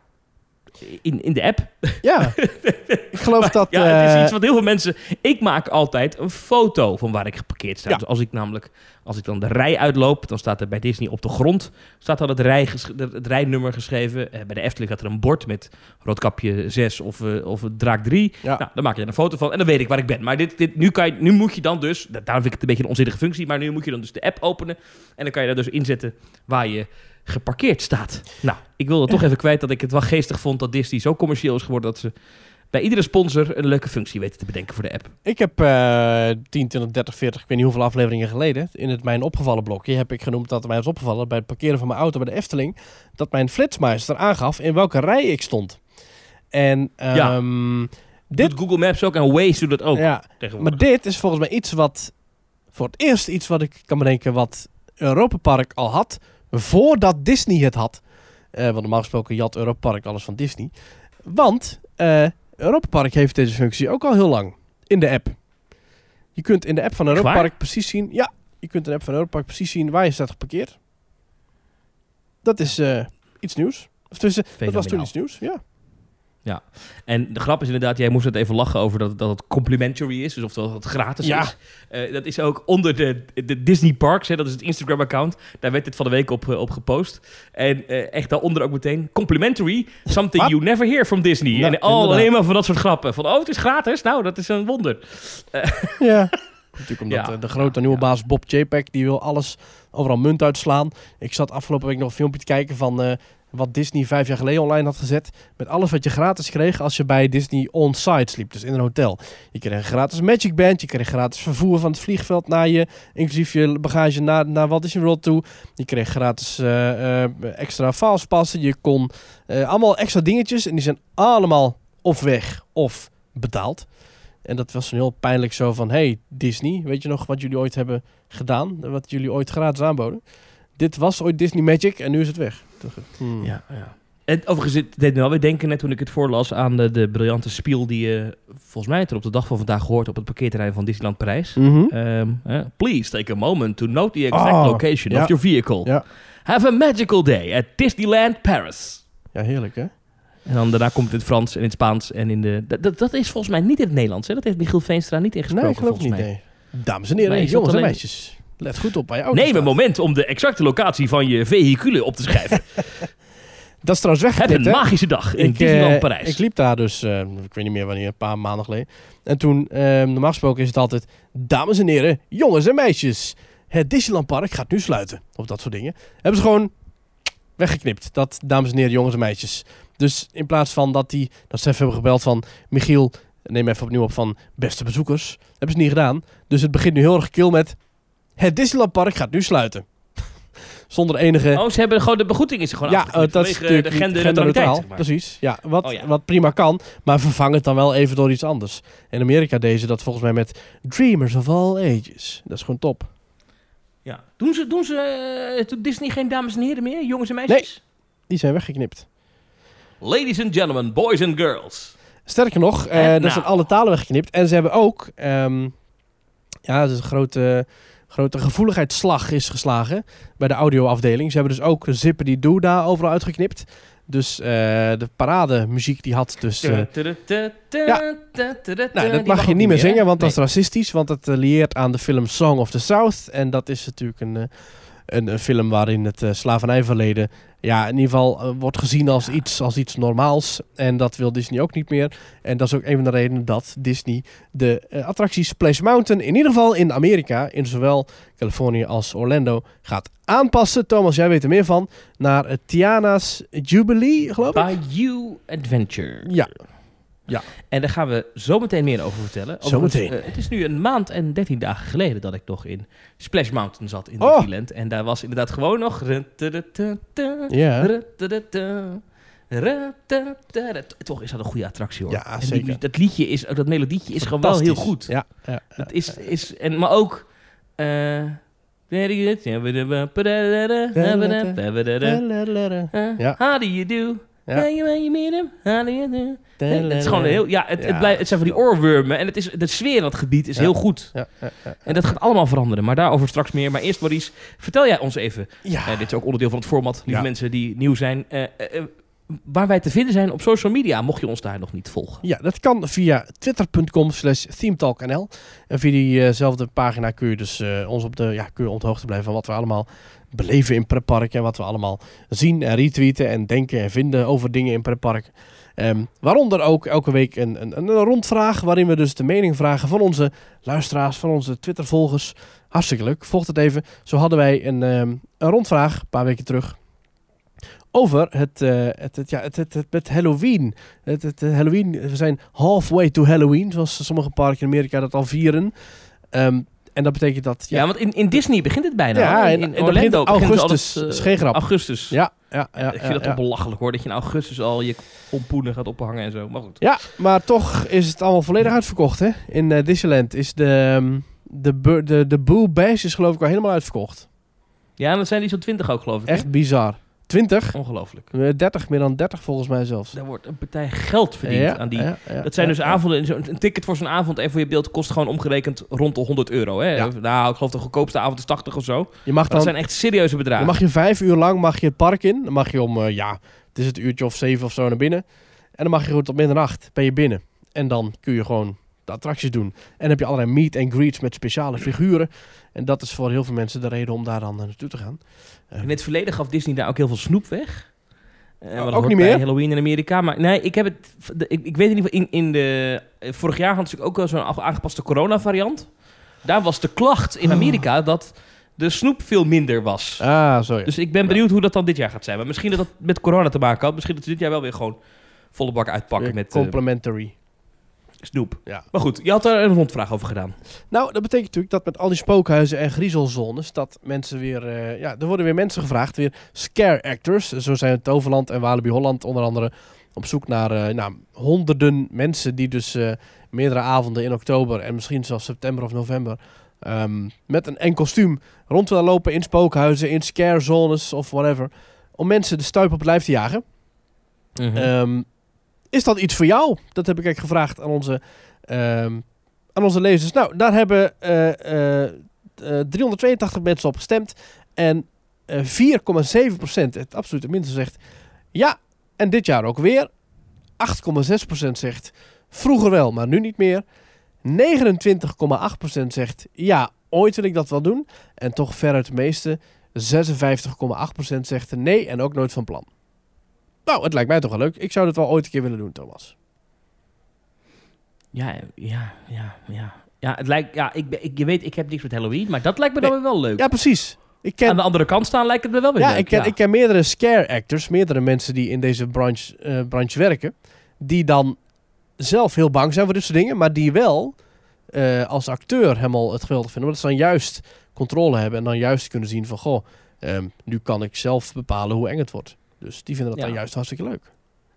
in, in de app. Ja. ik geloof dat... ja, het is eh, iets wat heel veel mensen... Ik maak altijd een foto van waar ik geparkeerd sta. Ja. Dus als ik namelijk... Als ik dan de rij uitloop, dan staat er bij Disney op de grond... staat dan het, rij, het rijnummer geschreven. Eh, bij de Efteling gaat er een bord met roodkapje 6 of, eh, of draak 3. Ja. Nou, dan maak je er een foto van en dan weet ik waar ik ben. Maar dit, dit, nu, kan je, nu moet je dan dus... da- Daarom vind ik het een beetje een onzinnige functie... maar nu moet je dan dus de app openen... en dan kan je daar dus inzetten waar je geparkeerd staat. Nou, ik wilde toch even kwijt dat ik het wel geestig vond... dat Disney zo commercieel is geworden... dat ze bij iedere sponsor een leuke functie weten te bedenken voor de app. Ik heb eh 10, 20, 30, 40, ik weet niet hoeveel afleveringen geleden... in het mijn opgevallen blokje heb ik genoemd dat mij is opgevallen... bij het parkeren van mijn auto bij de Efteling... dat mijn flitsmeister aangaf in welke rij ik stond. En Ja. ehm, Dit doet Google Maps ook en Waze doet dat ook Ja. Maar dit is volgens mij iets wat... Voor het eerst iets wat ik kan bedenken wat Europa Park al had... voordat Disney het had. Eh want normaal gesproken jat Europa Park alles van Disney. Want eh Europa Park heeft deze functie ook al heel lang. In de app. Je kunt in de app van Europa? Park precies zien... Ja, je kunt in de app van Europa Park precies zien waar je staat geparkeerd. Dat is eh, iets nieuws. Of tussen, dat was toen iets nieuws, ja. En de grap is inderdaad, jij moest het even lachen over dat, dat het complimentary is. Dus oftewel dat het gratis Ja. is. Eh, dat is ook onder de, de Disney Parks, hè, dat is het Instagram-account. Daar werd dit van de week op, eh, op gepost. En eh, echt daaronder ook meteen, complimentary, something you never hear from Disney. Ja, en oh, inderdaad. alleen maar van dat soort grappen. Van, oh, het is gratis? Nou, dat is een wonder. Ja. Natuurlijk omdat Ja. de grote nieuwe Ja. baas Bob JPEG, die wil alles overal munt uitslaan. Ik zat afgelopen week nog een filmpje te kijken van eh, wat Disney vijf jaar geleden online had gezet. Met alles wat je gratis kreeg als je bij Disney on-site sliep, dus in een hotel. Je kreeg een gratis Magic Band, je kreeg gratis vervoer van het vliegveld naar je, inclusief je bagage naar, naar Walt Disney World toe. Je kreeg gratis eh, eh, extra fastpassen, je kon eh, allemaal extra dingetjes en die zijn allemaal of weg of betaald. En dat was een heel pijnlijk zo van... Hey Disney, weet je nog wat jullie ooit hebben gedaan? Wat jullie ooit gratis aanboden? Dit was ooit Disney Magic en nu is het weg. Hmm. Ja, ja. Het, overigens, het deed me wel weer denken net toen ik het voorlas aan de, de briljante spiel die je volgens mij er op de dag van vandaag gehoord op het parkeerterrein van Disneyland Parijs. Ehm, eh, please take a moment to note the exact Oh, location ja. of your vehicle. Ja. Have a magical day at Disneyland Paris. Ja, heerlijk hè? En dan daarna komt het in het Frans en in het Spaans en in de... Dat, dat, dat is volgens mij niet in het Nederlands, hè? Dat heeft Michiel Veenstra niet ingesproken, Nee, ik geloof volgens niet. mij. Nee. Dames en heren, jongens en meisjes. Let goed op bij je auto Neem een moment om de exacte locatie van je vehiculen op te schrijven. Dat is trouwens Heb weggeknipt, een hè? magische dag in ik, Disneyland eh, Parijs. ik liep daar dus, eh, ik weet niet meer wanneer, een paar maanden geleden. En toen, eh, normaal gesproken is het altijd, dames en heren, jongens en meisjes. Het Disneyland Park gaat nu sluiten. Of dat soort dingen. Hebben ze gewoon weggeknipt. Dat, dames en heren, jongens en meisjes. Dus in plaats van dat die, dat ze even hebben gebeld van, Michiel, neem even opnieuw op van beste bezoekers. Hebben ze niet gedaan. Dus het begint nu heel erg kil met, het Disneyland Park gaat nu sluiten. Zonder enige... Oh, ze hebben gewoon de begroeting is gewoon Ja, eh, dat is natuurlijk de genderneutraal. zeg maar. Precies, ja wat, Oh ja. wat prima kan. Maar vervang het dan wel even door iets anders. In Amerika deden ze dat volgens mij met Dreamers of All Ages. Dat is gewoon top. Ja. Doen ze, doen ze doet Disney geen dames en heren meer, jongens en meisjes? Die zijn weggeknipt. Ladies and gentlemen, boys and girls. Sterker nog, eh En er nou. zijn alle talen weggeknipt. En ze hebben ook... ehm, ja, dat is een grote, grote gevoeligheidsslag is geslagen bij de audioafdeling. Ze hebben dus ook Zippen die Doe daar overal uitgeknipt. Dus eh, de parademuziek die had dus... Ja. Nou, dat mag je niet meer zingen, want dat is racistisch. Want het eh, lieert aan de film Song of the South. En dat is natuurlijk een, eh, een, een film waarin het eh, slavernijverleden... Ja, in ieder geval eh, wordt gezien als, iets, als iets normaals. En dat wil Disney ook niet meer. En dat is ook een van de redenen dat Disney de eh, attractie Splash Mountain... in ieder geval in Amerika, in zowel Californië als Orlando... gaat aanpassen. Thomas, jij weet er meer van. Naar Tiana's Jubilee, geloof ik? Bayou Adventure. Ja. En daar gaan we zo meteen meer over vertellen. Zometeen. Eh, het is nu een maand en 13 dagen geleden dat ik nog in Splash Mountain zat in Oh. Disneyland. En daar was inderdaad gewoon nog... Ja. Toch is dat een goede attractie hoor. Ja, die zeker. dat liedje is, dat melodietje is gewoon wel heel goed. Ja, ja, ja. Het is, is en, maar ook... eh. Ja. How do you do? Ja. Het is gewoon heel... Ja, het, Ja, het, blijft, het zijn van die oorwormen. En het is, de sfeer in dat gebied is Ja. heel goed. Ja, ja, ja. En dat gaat allemaal veranderen. Maar daarover straks meer. Maar eerst Maurice, vertel jij ons even... Ja. eh, dit is ook onderdeel van het format. Lieve Ja. mensen die nieuw zijn. eh, waar wij te vinden zijn op social media. Mocht je ons daar nog niet volgen. Ja, dat kan via twitter.com slash themetalknl. En via diezelfde pagina kun je dus ons op de, ja, kun je op de hoogte blijven van wat we allemaal beleven in pretparken. En wat we allemaal zien en retweeten en denken en vinden over dingen in pretparken. Ehm, waaronder ook elke week een, een, een rondvraag waarin we dus de mening vragen van onze luisteraars, van onze Twitter-volgers. Hartstikke leuk. Volg het even. Zo hadden wij een, ehm, een rondvraag een paar weken terug over het, eh, het, het, ja, het, het, het met Halloween. Het, het, Halloween. We zijn halfway to Halloween, zoals sommige parken in Amerika dat al vieren. Ehm, en dat betekent dat... Ja, want in, in Disney begint het bijna. Ja, in, Orlando begint begint augustus. alles, is geen grap. Augustus. ja, ja, ja, ik vind dat toch belachelijk hoor. Dat je in augustus al je pompoenen gaat ophangen en zo. Maar goed. Ja, maar toch is het allemaal volledig uitverkocht, hè? In eh, Disneyland is de, ehm, de, bu- de, de Boo Bash is geloof ik al helemaal uitverkocht. Ja, en dat zijn die zo'n 20 ook geloof ik. hè? Echt bizar. 20? Ongelooflijk. Eh, 30, meer dan 30 volgens mij zelfs. Daar wordt een partij geld verdiend Ja, aan die... ja, ja, Dat zijn dus avonden. zo'n- Een ticket voor zo'n avond en voor je beeld kost gewoon omgerekend rond de 100 euro. Hè? Nou, ik geloof de goedkoopste avond is 80 of zo. Je mag dat dan zijn echt serieuze bedragen. Dan mag je vijf uur lang mag je het park in. Dan mag je om, eh, ja, het is het uurtje of zeven of zo naar binnen. En dan mag je goed tot middernacht ben je binnen. En dan kun je gewoon de attracties doen. En dan heb je allerlei meet and greets met speciale figuren. En dat is voor heel veel mensen de reden om daar dan naartoe te gaan. In het verleden gaf Disney daar ook heel veel snoep weg. Dat ook niet meer? Halloween in Amerika. Maar nee, ik heb het. Ik, ik weet in ieder geval, in, in de. eh, Vorig jaar hadden ze ook wel zo'n aangepaste corona-variant. Daar was de klacht in Amerika dat de snoep veel minder was. Ah, zo ja. Dus ik ben benieuwd hoe dat dan dit jaar gaat zijn. Maar misschien dat dat met corona te maken had. Misschien dat ze dit jaar wel weer gewoon volle bak uitpakken Weer met eh, complimentary. Snoep. Ja. Maar goed, je had daar een rondvraag over gedaan. Nou, dat betekent natuurlijk dat met al die spookhuizen en griezelzones, dat mensen weer, eh, ja, er worden weer mensen gevraagd, weer scare actors. Zo zijn Toverland en Walibi Holland onder andere op zoek naar eh, nou, honderden mensen die dus eh, meerdere avonden in oktober en misschien zelfs september of november ehm, met een en kostuum rond willen lopen in spookhuizen, in scare zones of whatever, om mensen de stuip op het lijf te jagen. Ehm, is dat iets voor jou? Dat heb ik eigenlijk gevraagd aan onze, ehm, aan onze lezers. Nou, daar hebben eh, eh, eh, 382 mensen op gestemd. En eh 4,7%, het absolute minste, zegt ja. En dit jaar ook weer. 8,6% zegt vroeger wel, maar nu niet meer. 29,8% zegt ja, ooit wil ik dat wel doen. En toch veruit het meeste, 56,8% zegt nee en ook nooit van plan. Nou, het lijkt mij toch wel leuk. Ik zou het wel ooit een keer willen doen, Thomas. Ja, ja, ja, ja. Ja, het lijkt, ja ik, ben- ik, je weet, ik heb niks met Halloween, maar dat lijkt me dan weer wel leuk. Ja, precies. Ik ken, Aan de andere kant staan lijkt het me wel weer ja, leuk. ik ken, ik ken meerdere scare actors, meerdere mensen die in deze branche, eh, branche werken, die dan zelf heel bang zijn voor dit soort dingen, maar die wel eh, als acteur helemaal het geweldig vinden. Omdat ze dan juist controle hebben en dan juist kunnen zien van, goh, ehm, nu kan ik zelf bepalen hoe eng het wordt. Dus die vinden dat Ja. dan juist hartstikke leuk.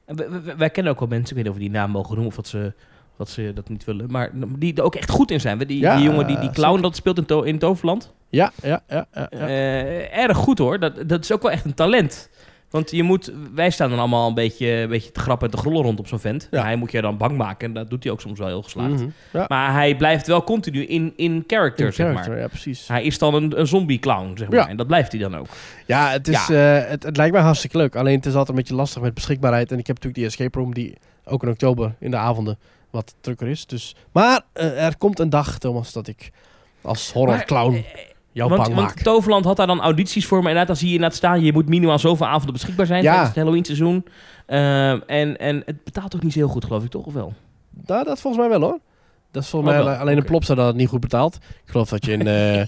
En wij kennen ook wel mensen, ik weet niet of we die naam mogen noemen of dat ze, dat ze dat niet willen, maar die er ook echt goed in zijn. Die, Ja, die jongen, die, die eh, clown zeker. dat speelt in, to, in Toverland. Ja, ja, ja. ja, ja. Eh, erg goed hoor. Dat, dat is ook wel echt een talent. Want je moet, wij staan dan allemaal een beetje, een beetje te grappen en te grollen rond op zo'n vent. Ja. Hij moet je dan bang maken en dat doet hij ook soms wel heel geslaagd. Mhm. ja. Maar hij blijft wel continu in, in character, In zeg character, maar. ja, precies. Hij is dan een, een zombie clown, zeg maar. Ja. En dat blijft hij dan ook. Ja, het, is, eh, het, het lijkt mij hartstikke leuk. Alleen het is altijd een beetje lastig met beschikbaarheid. En ik heb natuurlijk die escape room die ook in oktober in de avonden wat drukker is. Dus, maar eh, er komt een dag, Thomas, dat ik als horror clown Want, want. Toverland had daar dan audities voor. Maar inderdaad, dan zie je inderdaad staan. Je moet minimaal zoveel avonden beschikbaar zijn Ja. tijdens het Halloween seizoen. Ehm, en, en het betaalt ook niet zo heel goed, geloof ik, toch? Of wel? Nou, dat volgens mij wel hoor. Dat is volgens Oh, mij alleen Oké. een plopsa dat het niet goed betaalt. Ik geloof dat je in, eh,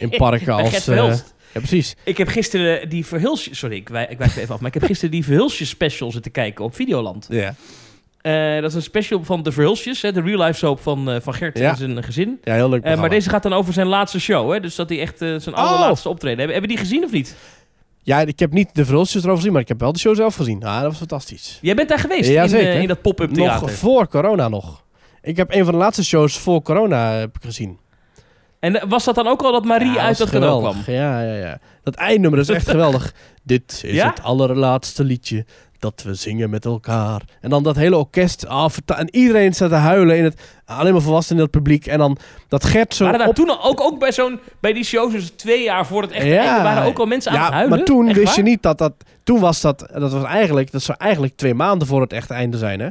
in parken als... Eh, ja, precies. Ik heb gisteren die Verhulsjes... Sorry, ik, wij, ik wijs even af. Maar ik heb gisteren die Verhulsjes special zitten kijken op Videoland. Ja. Eh, dat is een special van de Verhulsjes. Hè, de real life soap van, eh, van Gert Ja. en zijn gezin. ja, heel leuk Eh, maar deze gaat dan over zijn laatste show. Hè? Dus dat hij echt eh, zijn Oh. allerlaatste optreden... Hebben, hebben die gezien of niet? Ja, ik heb niet de verhulstjes erover gezien, maar ik heb wel de show zelf gezien. Ah, dat was fantastisch. Jij bent daar geweest Ja, in, zeker. eh, in dat pop-up theater. Nog voor corona nog. Ik heb een van de laatste shows voor corona heb ik gezien. En eh, was dat dan ook al dat Marie Ja, uit dat geweldig. kwam? Ja, ja, ja. Dat eindnummer is echt geweldig. Dit is Ja? het allerlaatste liedje dat we zingen met elkaar. En dan dat hele orkest. Ah, verta- en iedereen staat te huilen in het... Alleen maar volwassenen in het publiek. En dan dat Gert zo Waren daar op... toen al- ook, ook bij, zo'n, bij die shows, dus twee jaar voor het echte Ja. einde, waren ook al mensen aan ja, het huilen? maar toen Echt wist waar? je niet dat dat... Toen was dat... Dat was eigenlijk... Dat zou eigenlijk twee maanden voor het echte einde zijn, hè?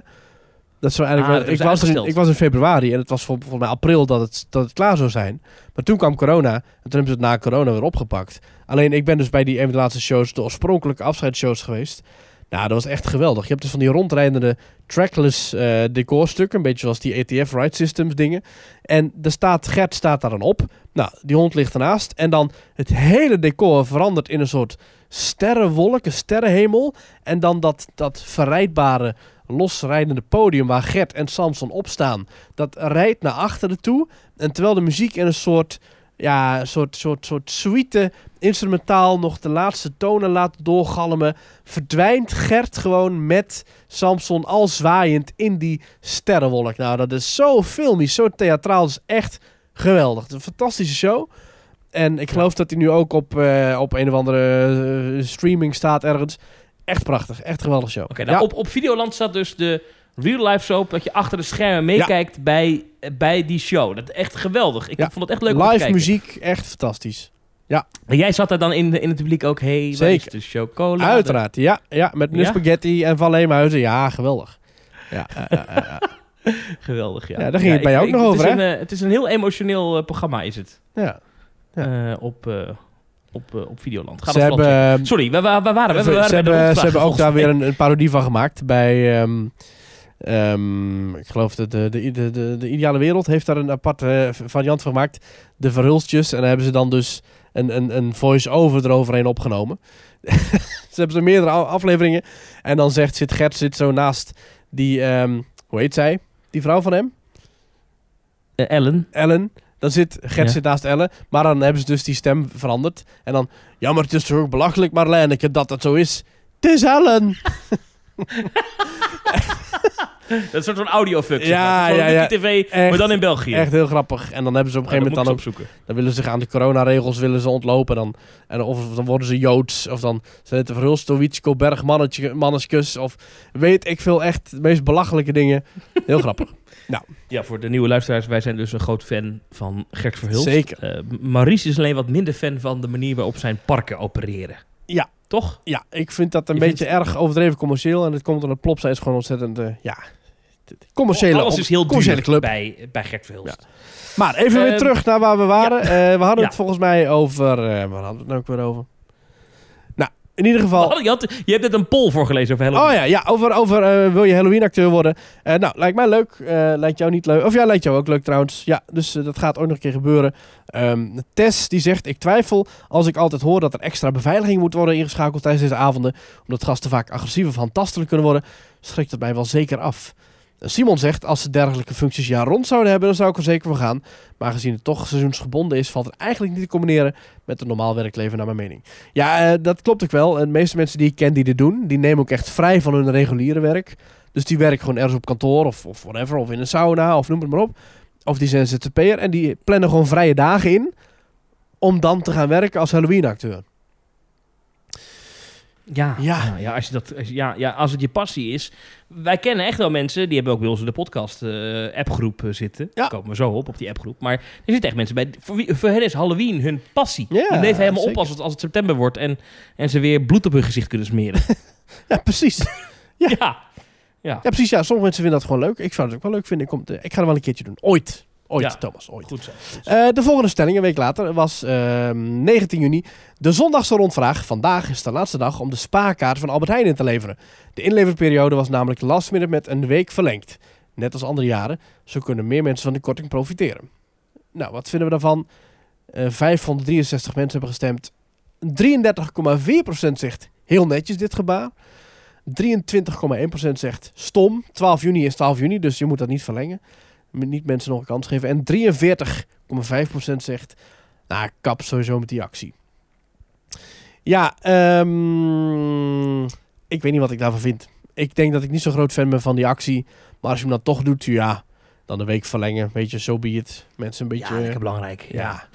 Dat zou eigenlijk... Ah, wel- ik, was in, ik was in februari en het was vol- volgens mij april dat het, dat het klaar zou zijn. Maar toen kwam corona en toen hebben ze het na corona weer opgepakt. Alleen ik ben dus bij die een van de laatste shows, de oorspronkelijke afscheidsshows geweest. Nou, dat was echt geweldig. Je hebt dus van die rondrijdende trackless eh decorstukken, een beetje zoals die ETF Ride Systems dingen. En er staat, Gert staat daar dan op. Nou, die hond ligt ernaast. En dan het hele decor verandert in een soort sterrenwolk, een sterrenhemel. En dan dat, dat verrijdbare, losrijdende podium waar Gert en Samson op staan. Dat rijdt naar achteren toe. En terwijl de muziek in een soort, ja, een soort, soort, soort suite instrumentaal nog de laatste tonen laat doorgalmen, verdwijnt Gert gewoon met Samson al zwaaiend in die sterrenwolk. Nou, dat is zo filmisch, zo theatraal. Dat is echt geweldig. Het is een fantastische show. En ik geloof dat hij nu ook op, eh, op een of andere eh, streaming staat ergens. Echt prachtig. Echt geweldig show. Oké, nou, Ja. op, op Videoland staat dus de real life soap dat je achter de schermen meekijkt bij, bij die show. Dat is echt geweldig. Ik Ja. vond het echt leuk om te Live kijken. muziek, echt fantastisch. En jij zat daar dan in, in het publiek ook, hey, Zeker. de chocolade? Uiteraard, ja. ja met nu Ja? spaghetti en van Leemhuizen. Ja, geweldig. Ja, ja, ja, ja, ja. Geweldig, ja. Ja, daar ging het bij jou ook nog het over, is hè? Een, eh, het is een heel emotioneel eh, programma, is het. ja. Ja. Eh, op, op, eh, op Videoland. Ga Ze dat hebben. Sorry, waar, waar, waar waren we? ze, we waren de hebben, ze hebben ook daar weer een, een parodie van gemaakt. Bij, ehm, ehm, ik geloof dat de, de, de, de, de Ideale Wereld heeft daar een aparte eh, variant van gemaakt. De Verhulstjes. En daar hebben ze dan dus een, een, een voice-over eroverheen opgenomen. ze hebben zo meerdere afleveringen. En dan zegt, zit Gert zit zo naast die, ehm, hoe heet zij? Die vrouw van hem? Eh, Ellen. Ellen. Dan zit Gert Ja. zit naast Ellen. Maar dan hebben ze dus die stem veranderd. En dan, ja, maar het is toch ook belachelijk, Marlijneke, dat dat zo is. Het is Ellen. Dat is een soort van audiofuck. zeg Ja, maar. Ja, ja. TV, maar dan in België. Echt heel grappig. En dan hebben ze op een gegeven moment dan ook... Dan willen ze zich aan de coronaregels willen ze ontlopen. Dan, en of dan worden ze Joods. Of dan zijn het Verhulstowietsko bergmannetjes. Of weet ik veel echt de meest belachelijke dingen. Heel grappig. Ja, voor de nieuwe luisteraars, wij zijn dus een groot fan van Gert Verhulst. Zeker. Eh, Maurice is alleen wat minder fan van de manier waarop zijn parken opereren. Ja. Toch? Ja, ik vind dat een Je beetje vindt- erg overdreven commercieel. En het komt door de plop. Zij is gewoon ontzettend... eh, ja, commerciële, Alles is heel commerciële duur club. bij, bij Gert Verhulst. Maar even weer Ehm, terug naar waar we waren. Eh, we hadden Ja. het volgens mij over... waar hadden we het nou ook weer over? In ieder geval... Oh, je, had, je hebt net een poll voorgelezen over Halloween. Oh ja, ja over, over eh, wil je Halloween-acteur worden? Eh, nou, lijkt mij leuk. Eh, lijkt jou niet leuk. Of ja, lijkt jou ook leuk trouwens. Ja, dus dat gaat ook nog een keer gebeuren. Ehm, Tess die zegt, ik twijfel als ik altijd hoor dat er extra beveiliging moet worden ingeschakeld tijdens deze avonden. Omdat gasten vaak agressief of handtastelijk kunnen worden. Schrikt het mij wel zeker af. Eh, Simon zegt, als ze dergelijke functies jaar rond zouden hebben, dan zou ik er zeker voor gaan. Maar gezien het toch seizoensgebonden is, valt het eigenlijk niet te combineren met een normaal werkleven naar mijn mening. Ja, eh, dat klopt ook wel. En de meeste mensen die ik ken die dit doen, die nemen ook echt vrij van hun reguliere werk. Dus die werken gewoon ergens op kantoor of, of whatever, of in een sauna of noem het maar op. Of die zijn ZZP'er en die plannen gewoon vrije dagen in om dan te gaan werken als Halloween-acteur. Ja, Ja. ja. ja, als je dat, als ja, ja, als het je passie is. Wij kennen echt wel mensen, die hebben ook bij ons in de podcast eh, appgroep eh, zitten. Ja. Komen we zo op, op die appgroep. Maar er zitten echt mensen bij, voor, wie, voor hen is Halloween hun passie. Ja, die leven helemaal op als het, als het september wordt en, en ze weer bloed op hun gezicht kunnen smeren. Ja, precies. Ja. ja. ja. Ja, precies. Ja, sommige mensen vinden dat gewoon leuk. Ik zou het ook wel leuk vinden. Ik, kom, ik ga er wel een keertje doen. Ooit. Ooit, Ja. Thomas. Ooit. Goed zo. goed zo. Eh, de volgende stelling, een week later, was ehm, 19 juni. De zondagse rondvraag. Vandaag is de laatste dag om de spaarkaart van Albert Heijn in te leveren. De inleverperiode was namelijk last minute met een week verlengd. Net als andere jaren. Zo kunnen meer mensen van de korting profiteren. Nou, wat vinden we daarvan? Eh 563 mensen hebben gestemd. 33,4% zegt heel netjes dit gebaar. 23,1% zegt stom. 12 juni is 12 juni, dus je moet dat niet verlengen. Niet mensen nog een kans geven. En 43,5% zegt, nou, kap sowieso met die actie. Ja, ehm, ik weet niet wat ik daarvan vind. Ik denk dat ik niet zo'n groot fan ben van die actie. Maar als je hem dan toch doet, ja, dan een week verlengen. Weet je, zo so be it. Mensen een beetje... ja, lekker belangrijk. Ja.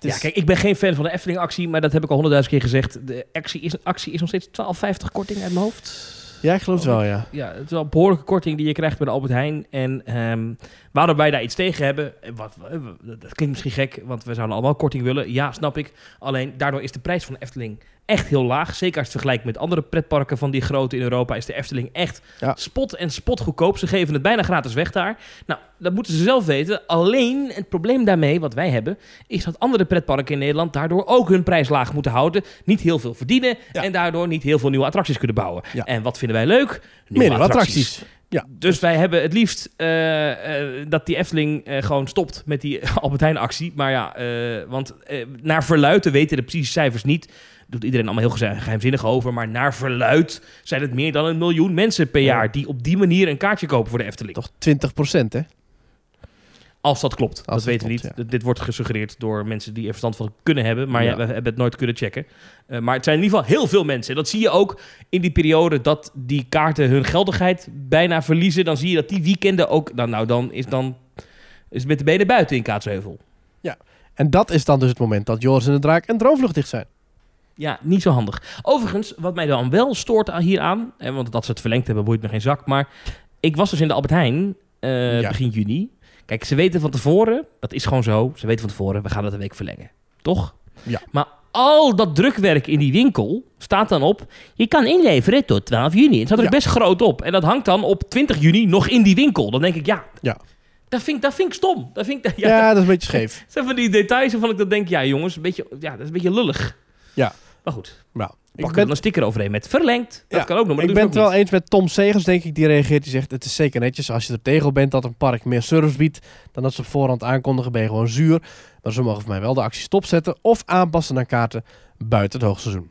ja. Kijk, ik ben geen fan van de Efteling-actie, maar dat heb ik al honderdduizend keer gezegd. De actie is, actie is nog steeds 12,50 korting uit mijn hoofd. Ja, ik geloof het wel, ja. Ja, het is wel een behoorlijke korting die je krijgt bij de Albert Heijn. En ehm, waarom wij daar iets tegen hebben, eh, wat, eh, dat klinkt misschien gek, want we zouden allemaal korting willen. Ja, snap ik. Alleen daardoor is de prijs van Efteling echt heel laag. Zeker als je het vergelijkt met andere pretparken van die grote in Europa, is de Efteling echt Ja. spot en spot goedkoop. Ze geven het bijna gratis weg daar. Nou, dat moeten ze zelf weten. Alleen het probleem daarmee, wat wij hebben, is dat andere pretparken in Nederland daardoor ook hun prijs laag moeten houden. Niet heel veel verdienen Ja. en daardoor niet heel veel nieuwe attracties kunnen bouwen. Ja. En wat vinden wij leuk? Nieuwe Meer attracties. Ja. Dus wij hebben het liefst eh, eh, dat die Efteling eh, gewoon stopt met die Albert Heijn actie. Maar ja, want naar verluid, we weten de precieze cijfers niet. Doet iedereen allemaal heel geheimzinnig over. Maar naar verluid zijn het meer dan een miljoen mensen per Ja. jaar... die op die manier een kaartje kopen voor de Efteling. Toch 20% hè? Als dat klopt. dat dat weten we niet. Dit wordt gesuggereerd door mensen die er verstand van kunnen hebben. Maar ja, Ja. we hebben het nooit kunnen checken. Eh, maar het zijn in ieder geval heel veel mensen. En dat zie je ook in die periode dat die kaarten hun geldigheid bijna verliezen. Dan zie je dat die weekenden ook... Nou, nou dan is dan is het met de benen buiten in Kaatsheuvel. En dat is dan dus het moment dat Joris en de Draak en Droomvlucht dicht zijn. Ja, niet zo handig. Overigens, wat mij dan wel stoort aan- hieraan... En want dat ze het verlengd hebben, boeit me geen zak. Maar ik was dus in de Albert Heijn eh, Ja. begin juni. Kijk, ze weten van tevoren... Dat is gewoon zo. Ze weten van tevoren, we gaan het een week verlengen. Toch? Ja. Maar al dat drukwerk in die winkel staat dan op... Je kan inleveren tot 12 juni. Het staat er Ja. best groot op. En dat hangt dan op 20 juni nog in die winkel. Dan denk ik, ja... Ja. Dat vind, ik- dat vind ik stom. Dat vind ik, Ja, ja, dat is een beetje scheef. dat zijn van die details waarvan ik dan denk... Ja, jongens, een beetje, ja, dat is een beetje lullig. Ja. Maar goed. Nou, Pak ik er ben, een sticker overheen met verlengd. Dat Ja, kan ook nog, maar ik ben het wel eens met Tom Segers, denk ik. Die reageert, die zegt, het is zeker netjes als je er tegen bent dat een park meer service biedt dan dat ze op voorhand aankondigen, ben je gewoon zuur. Maar ze mogen voor mij wel de actie stopzetten of aanpassen naar kaarten buiten het hoogseizoen.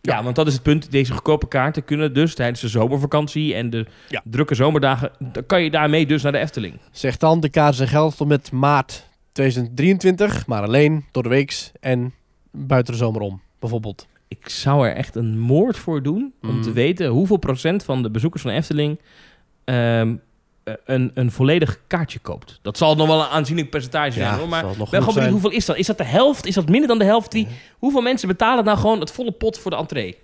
Ja, want dat is het punt. Deze goedkope kaarten kunnen dus tijdens de zomervakantie en de Ja. drukke zomerdagen... dan kan je daarmee dus naar de Efteling. Zegt dan, de kaarten zijn geldig tot met maart 2023, maar alleen door de weeks en buiten de zomer om, bijvoorbeeld. Ik zou er echt een moord voor doen om Mm. te weten hoeveel procent van de bezoekers van de Efteling ehm, eh, een, een volledig kaartje koopt. Dat zal nog wel een aanzienlijk percentage zijn, hoor. Maar ben gewoon benieuwd, zijn. hoeveel is dat? Is dat de helft? Is dat minder dan de helft? Die, hoeveel mensen betalen nou gewoon het volle pot voor de entree?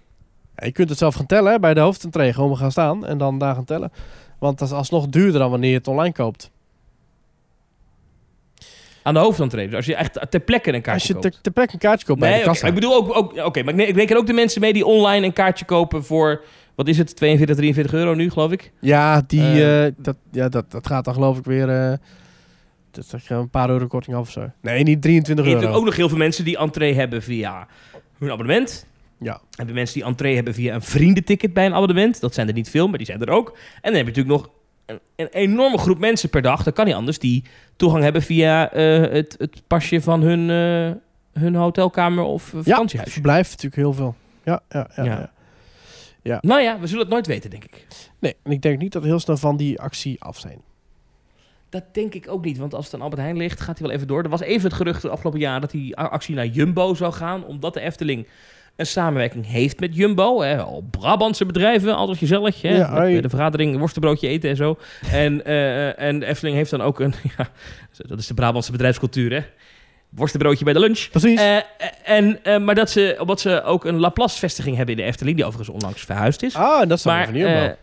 Ja, je kunt het zelf gaan tellen hè, bij de hoofdentree. Gewoon gaan staan en dan daar gaan tellen. Want dat is alsnog duurder dan wanneer je het online koopt. Aan de hoofdentree. Dus als je echt ter plekke een Als kaartje je koopt. ter, ter plekke een kaartje koopt bij Nee, de kassa. ik bedoel ook... ook oké, maar ik, reken ook de mensen mee die online een kaartje kopen voor... Wat is het? 42, 43 euro nu, geloof ik? Ja, die, Eh, eh, dat, ja dat, dat gaat dan geloof ik weer... eh dat is een paar euro korting af of zo. Nee, niet 23 Je hebt euro. natuurlijk ook nog heel veel mensen die entree hebben via hun abonnement. Ja. Hebben mensen die entree hebben via een vriendenticket bij een abonnement. Dat zijn er niet veel, maar die zijn er ook. En dan heb je natuurlijk nog een, een enorme groep mensen per dag. Dat kan niet anders. Die toegang hebben via eh, het, het pasje van hun, eh, hun hotelkamer of eh, Ja, vakantiehuis. verblijf natuurlijk heel veel. Ja, ja, ja. Ja. ja. Nou ja, we zullen het nooit weten, denk ik. Nee, en ik denk niet dat we heel snel van die actie af zijn. Dat denk ik ook niet, want als het aan Albert Heijn ligt, gaat hij wel even door. Er was even het gerucht de afgelopen jaar dat die actie naar Jumbo zou gaan, omdat de Efteling een samenwerking heeft met Jumbo. Hè, al Brabantse bedrijven, altijd gezellig. Hè, Ja, met de vergadering worstenbroodje eten en zo. En, eh, en de Efteling heeft dan ook een, ja, dat is de Brabantse bedrijfscultuur, hè. Worstenbroodje bij de lunch. Precies. Eh, en, eh, maar dat ze, omdat ze ook een Laplace-vestiging hebben in de Efteling, die overigens onlangs verhuisd is. ah, dat is Maar van Jumbo.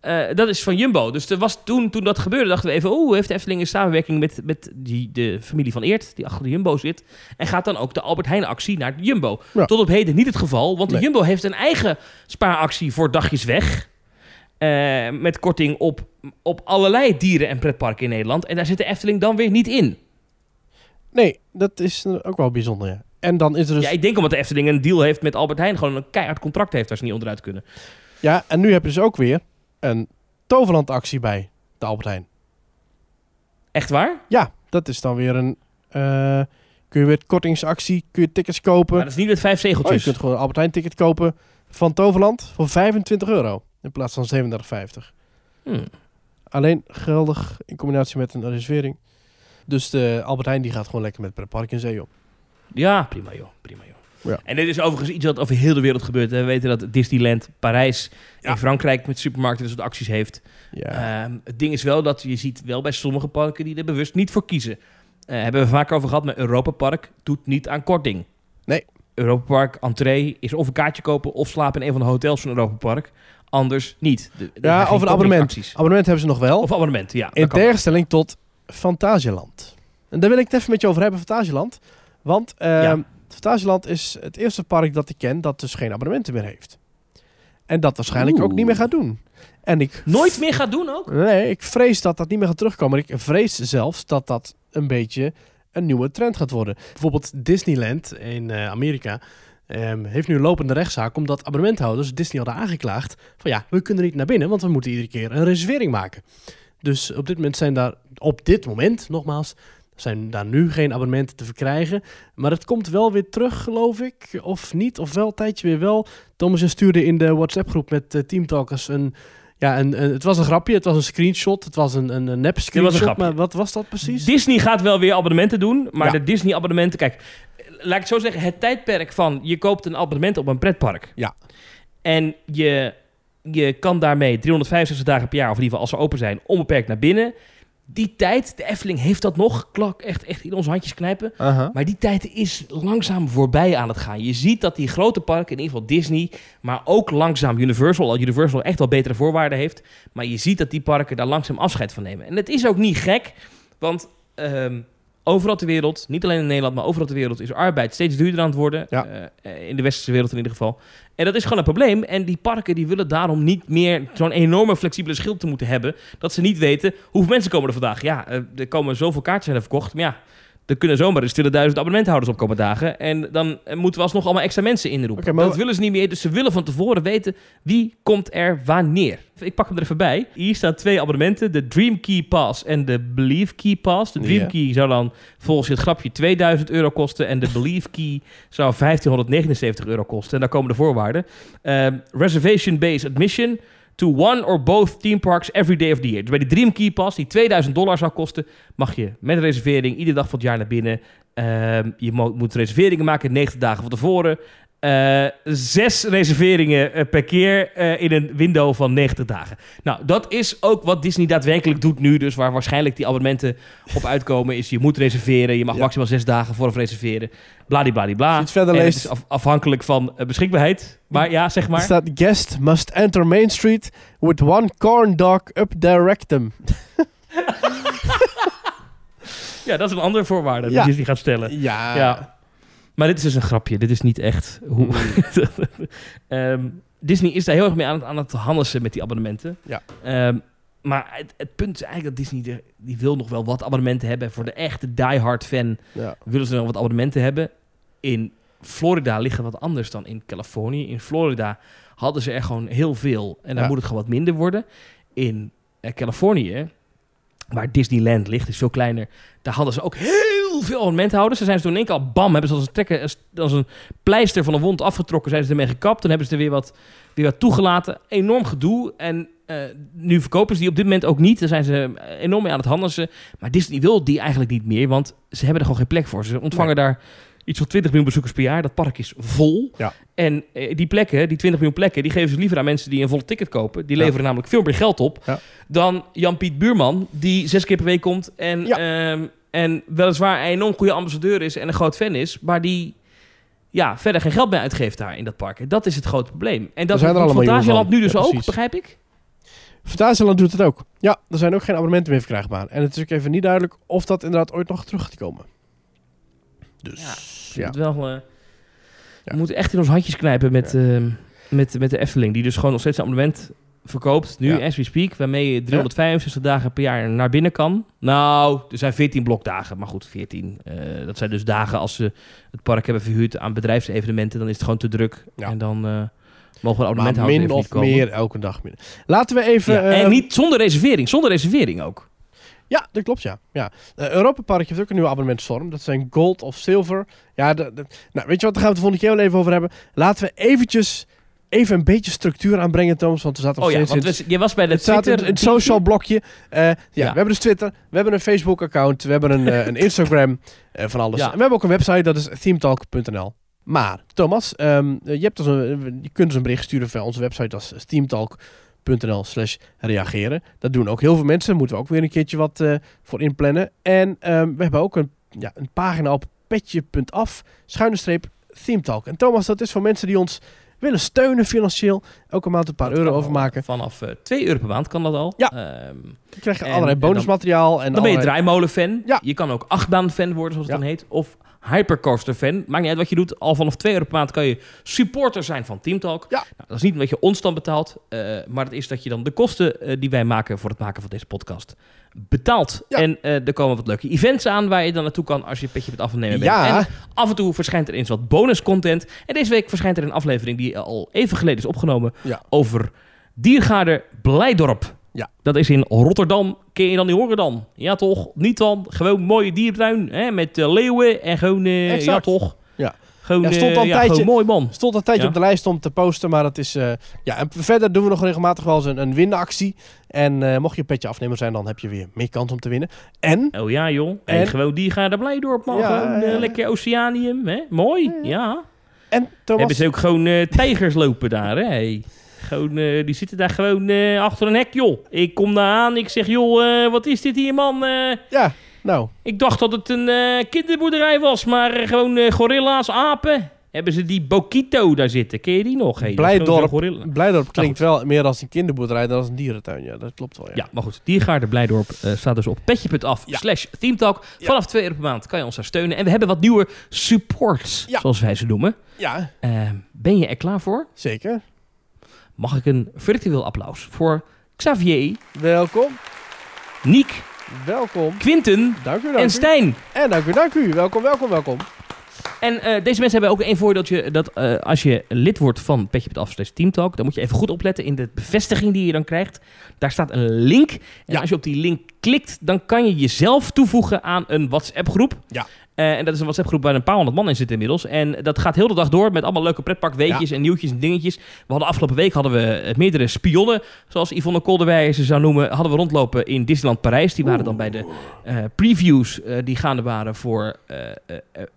Eh, dat is van Jumbo. Dus er was toen, toen dat gebeurde, dachten we even... oeh, heeft de Efteling een samenwerking met, met die, de familie van Eert... die achter de Jumbo zit... en gaat dan ook de Albert Heijn-actie naar de Jumbo. Ja. Tot op heden niet het geval... want Nee. de Jumbo heeft een eigen spaaractie voor dagjes weg... eh, met korting op, op allerlei dieren- en pretparken in Nederland. En daar zit de Efteling dan weer niet in. Nee, dat is ook wel bijzonder, ja. En dan is er dus... Ja, ik denk omdat de Efteling een deal heeft met Albert Heijn... gewoon een keihard contract heeft waar ze niet onderuit kunnen. Ja, en nu heb je dus ook weer een Toverland-actie bij de Albert Heijn. Echt waar? Ja, dat is dan weer een... eh, kun je weer kortingsactie, kun je tickets kopen. Maar dat is niet met vijf Oh, je zegeltjes. kunt gewoon een Albert Heijn ticket kopen van Toverland voor 25 euro. In plaats van 37,50. Hmm. Alleen geldig in combinatie met een reservering. Dus de Albert Heijn die gaat gewoon lekker met park in zee op. Ja, prima joh. Prima joh. Ja. En dit is overigens iets wat over heel de wereld gebeurt. We weten dat Disneyland Parijs Ja. in Frankrijk met supermarkten soort acties heeft. Ja. Ehm, het ding is wel dat je ziet wel bij sommige parken die er bewust niet voor kiezen. Eh hebben we vaker over gehad, maar Europa Park doet niet aan korting. Nee. Europa Park entree is of een kaartje kopen of slapen in een van de hotels van Europa Park. Anders niet. De- ja, of een abonnement. Abonnement hebben ze nog wel. Of abonnement, ja. in tegenstelling tot Fantasieland. En daar wil ik het even met je over hebben, Fantasieland. Want ehm Ja. Fantasieland is het eerste park dat ik ken dat dus geen abonnementen meer heeft. En dat waarschijnlijk ook niet meer gaat doen. En ik Nooit meer gaat doen ook? Nee, ik vrees dat dat niet meer gaat terugkomen. Ik vrees zelfs dat dat een beetje een nieuwe trend gaat worden. Bijvoorbeeld Disneyland in eh, Amerika ehm, heeft nu een lopende rechtszaak omdat abonnementhouders Disney hadden aangeklaagd van ja, we kunnen niet naar binnen, want we moeten iedere keer een reservering maken. Dus op dit moment zijn daar, op dit moment nogmaals, zijn daar nu geen abonnementen te verkrijgen. Maar het komt wel weer terug, geloof ik. Of niet, of wel een tijdje weer wel. Thomas stuurde in de WhatsApp-groep met eh, Teamtalkers een... Ja, een, een- het was een grapje, het was een screenshot, het was een, een, een nep screenshot. maar wat was dat precies? Disney gaat wel weer abonnementen doen, maar Ja. de Disney-abonnementen... Kijk, laat ik het zo zeggen, het tijdperk van... je koopt een abonnement op een pretpark. Ja. En je, je kan daarmee 365 dagen per jaar, of in ieder geval als ze open zijn... onbeperkt naar binnen. Die tijd, de Efteling heeft dat nog, klak, echt, echt in onze handjes knijpen... Maar die tijd is langzaam voorbij aan het gaan. Je ziet dat die grote parken, in ieder geval Disney, maar ook langzaam Universal, al Universal echt wel betere voorwaarden heeft. Maar je ziet dat die parken daar langzaam afscheid van nemen. En het is ook niet gek, want ehm, overal ter wereld, niet alleen in Nederland, maar overal ter wereld is arbeid steeds duurder aan het worden. Ja. Eh, in de westerse wereld in ieder geval. En dat is gewoon een probleem. En die parken die willen daarom niet meer zo'n enorme flexibele schild te moeten hebben. Dat ze niet weten hoeveel mensen komen er vandaag. Ja, eh, er komen zoveel kaartjes zijn er verkocht. Maar ja, er kunnen zomaar een stille duizend abonnementhouders opkomen dagen. En dan moeten we alsnog allemaal extra mensen inroepen. Maar- Dat willen ze niet meer. Dus ze willen van tevoren weten wie komt er wanneer. Ik pak hem er even bij. Hier staan twee abonnementen. De Dream Key Pass en de Believe Key Pass. De Dream. Key zou dan volgens het grapje 2000 euro kosten. En de Believe Key zou 1579 euro kosten. En daar komen de voorwaarden. Ehm, Reservation-based admission to one or both theme parks every day of the year. Dus bij die Dream Key Pass, die 2000 dollar zou kosten, mag je met reservering iedere dag van het jaar naar binnen. Ehm, je mo- moet reserveringen maken 90 dagen van tevoren. Eh, zes reserveringen eh, per keer eh, in een window van 90 dagen. Nou, dat is ook wat Disney daadwerkelijk doet nu. Dus waar waarschijnlijk die abonnementen op uitkomen is... je moet reserveren, je mag Ja. maximaal zes dagen vooraf reserveren. Bladibladibla. Als iets verder En het leest- is af- afhankelijk van beschikbaarheid. Maar ja, zeg Er maar. staat guest must enter Main Street with one corn dog up their rectum. Ja, dat is een andere voorwaarde die. Disney gaat stellen. Ja. Ja. Maar dit is dus een grapje. Dit is niet echt hoe... Ehm, Disney is daar heel erg mee aan het, aan het handelen met die abonnementen. Ja. Ehm, maar het, het punt is eigenlijk dat Disney... die wil nog wel wat abonnementen hebben. Voor de echte diehard fan Ja. willen ze nog wat abonnementen hebben. In Florida liggen wat anders dan in Californië. In Florida hadden ze er gewoon heel veel. En dan Ja. moet het gewoon wat minder worden. In eh, Californië, waar Disneyland ligt, is veel kleiner. Daar hadden ze ook heel veel abonnementhouders. Ze zijn ze toen in één keer al bam, hebben ze als een, trekken, als een pleister van een wond afgetrokken. Zijn ze ermee gekapt. Toen hebben ze er weer wat, weer wat toegelaten. Enorm gedoe. En eh, nu verkopen ze die op dit moment ook niet. Daar zijn ze enorm mee aan het handelen. Maar Disney wil die eigenlijk niet meer, want ze hebben er gewoon geen plek voor. Ze ontvangen daar iets van 20 miljoen bezoekers per jaar. Dat park is vol. Ja. En eh, die plekken, die 20 miljoen plekken, die geven ze liever aan mensen die een volle ticket kopen. Die Ja. leveren namelijk veel meer geld op Ja. dan Jan-Piet Buurman, die zes keer per week komt en, Ja. En weliswaar een enorm goede ambassadeur is en een groot fan is, maar die ja, verder geen geld meer uitgeeft daar in dat park. Dat is het grote probleem. En dat zijn er doet allemaal Fantasieland nu dus. Ja, ook, begrijp ik? Fantasieland doet het ook. Ja, er zijn ook geen abonnementen meer verkrijgbaar. En het is ook even niet duidelijk of dat inderdaad ooit nog terug gaat komen. Dus, Ja, wel, Ja. We moeten echt in ons handjes knijpen met, ehm, met, met de Efteling, die dus gewoon nog steeds een abonnement verkoopt, nu Ja. as we speak, waarmee je 365 dagen per jaar naar binnen kan. Nou, er zijn 14 blokdagen, maar goed, 14. eh, dat zijn dus dagen als ze het park hebben verhuurd aan bedrijfsevenementen, dan is het gewoon te druk. Ja. En dan eh, mogen we Maar abonnementhouders min even of niet komen. meer elke dag minder. Laten we even... En eh, niet zonder reservering, zonder reservering ook. Ja, dat klopt, ja. ja. Eh, Europa Park heeft ook een nieuwe abonnementsvorm. Dat zijn gold of silver. Ja, de, de- nou, weet je wat, daar gaan we het de volgende keer wel even over hebben. Laten we eventjes even een beetje structuur aanbrengen, Thomas. Want we zaten nog Oh ja, want in we- je was bij de het staat in, Twitter... het social blokje. Eh, ja, Ja. we hebben dus Twitter, we hebben een Facebook-account, we hebben een, eh, een Instagram, eh, van alles. Ja. En we hebben ook een website, dat is themetalk.nl. Maar, Thomas, ehm, je, hebt dus een, je kunt ons een bericht sturen via onze website, dat is themetalk.nl slash reageren. Dat doen ook heel veel mensen, moeten we ook weer een keertje wat voor inplannen. En ehm, we hebben ook een, ja, een pagina op petje.af, schuine streep, themetalk. En Thomas, dat is voor mensen die ons willen steunen financieel, elke maand een paar Dat euro overmaken. Vanaf eh 2 euro per maand kan dat al. Ja. Ehm, Dan krijg je En- allerlei en dan- bonusmateriaal. En dan ben je draaimolen-fan. Ja. Je kan ook achtbaan-fan worden, zoals het Ja. dan heet. Of hypercoaster-fan. Maakt niet uit wat je doet. Al vanaf 2 euro per maand kan je supporter zijn van Teamtalk. Ja. Nou, dat is niet omdat je ons dan betaalt. eh, maar dat is dat je dan de kosten eh, die wij maken voor het maken van deze podcast betaalt. Ja. En eh, er komen wat leuke events aan waar je dan naartoe kan als je een petje met afnemen bent. Ja. En af en toe verschijnt er eens wat bonuscontent. En deze week verschijnt er een aflevering die al even geleden is opgenomen Ja. over Diergaarde Blijdorp. Ja. Dat is in Rotterdam. Kun je dan niet horen dan? Ja toch? Niet dan? Gewoon mooie diertuin hè? met eh, leeuwen en gewoon... eh, Exact. Ja toch? Ja. Gewoon, Ja, stond eh, al een ja, tijdje- gewoon mooi man. Stond een tijdje Ja. op de lijst om te posten, maar dat is... eh, ja, en verder doen we nog regelmatig wel eens een, een winactie. En eh, mocht je een petje afnemer zijn, dan heb je weer meer kans om te winnen. En... Oh ja joh. En, gewoon Diergaarde Blijdorp man. Ja, gewoon eh, ja. lekker Oceanium. Hè? Mooi. Ja. En Thomas... Hebben ze ook gewoon eh, tijgers lopen daar hè? Hey. Gewoon, eh, die zitten daar gewoon eh, achter een hek joh. Ik kom daar aan. Ik zeg joh, eh, wat is dit hier man? Ja, nou... Ik dacht dat het een kinderboerderij was, maar gewoon gorilla's, apen. Hebben ze die Bokito daar zitten? Ken je die nog? Hey, Blijdorp. Blijdorp klinkt wel meer als een kinderboerderij dan als een dierentuin. Ja, dat klopt wel. Ja. Ja, maar goed. Diergaarde Blijdorp staat dus op petje.af Ja. slash themetalk. Vanaf 2 euro per maand kan je ons daar steunen. En we hebben wat nieuwe supports, Ja. zoals wij ze noemen. ja, ben je er klaar voor? zeker. Mag ik een virtueel applaus voor Xavier, Welkom. Niek, Welkom. Quinten Dank u, dank en u. Stijn. En dank u, dank u. Welkom, welkom, welkom. En eh, deze mensen hebben ook één voordeeltje. Dat eh, als je lid wordt van Petje.af slash Teamtalk... dan moet je even goed opletten in de bevestiging die je dan krijgt. Daar staat een link. En Ja. als je op die link klikt... dan kan je jezelf toevoegen aan een WhatsApp groep. Ja. Eh, en dat is een WhatsApp-groep waar een paar honderd man in zitten inmiddels. En dat gaat heel de dag door met allemaal leuke pretparkweetjes en nieuwtjes en dingetjes. We hadden afgelopen week hadden we eh, meerdere spionnen, zoals Yvonne Kolderwij ze zou noemen, hadden we rondlopen in Disneyland Parijs. Die waren dan bij de eh, previews die gaande waren voor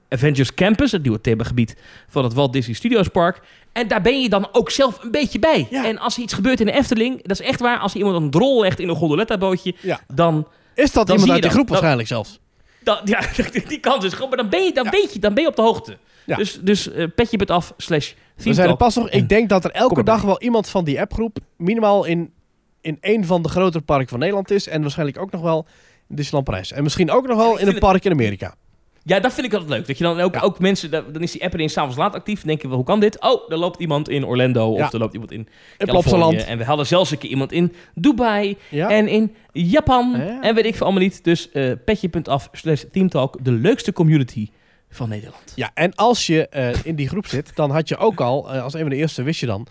Avengers Campus, het nieuwe themagebied van het Walt Disney Studios Park. En daar ben je dan ook zelf een beetje bij. Ja. En als er iets gebeurt in de Efteling, dat is echt waar. Als er iemand een drol legt in een gondoletta-bootje, Ja. dan Is dat Dan iemand uit de groep waarschijnlijk zelfs? Dan, ja, die kans is groot. Maar dan ben je, dan Ja. weet je, dan ben je op de hoogte. Ja. Dus, dus eh, petje het af slash We zijn er pas nog. Ik denk dat er elke dag wel iemand van die appgroep minimaal in, in een van de grotere parken van Nederland is. En waarschijnlijk ook nog wel in Disneyland Parijs. En misschien ook nog wel in een park in Amerika. Ja, dat vind ik altijd leuk. Dat je dan ook, Ja. ook mensen, dan is die app ineens s'avonds laat actief. Dan denk je, wel, hoe kan dit? Oh, er loopt iemand in Orlando Ja. of er loopt iemand in Californië. En we hadden zelfs een keer iemand in Dubai Ja. en in Japan. Ja. En weet ik veel allemaal niet. Dus eh petje.af slash Teamtalk, de leukste community van Nederland. Ja, en als je eh, in die groep zit, dan had je ook al, eh, als een van de eerste wist je dan,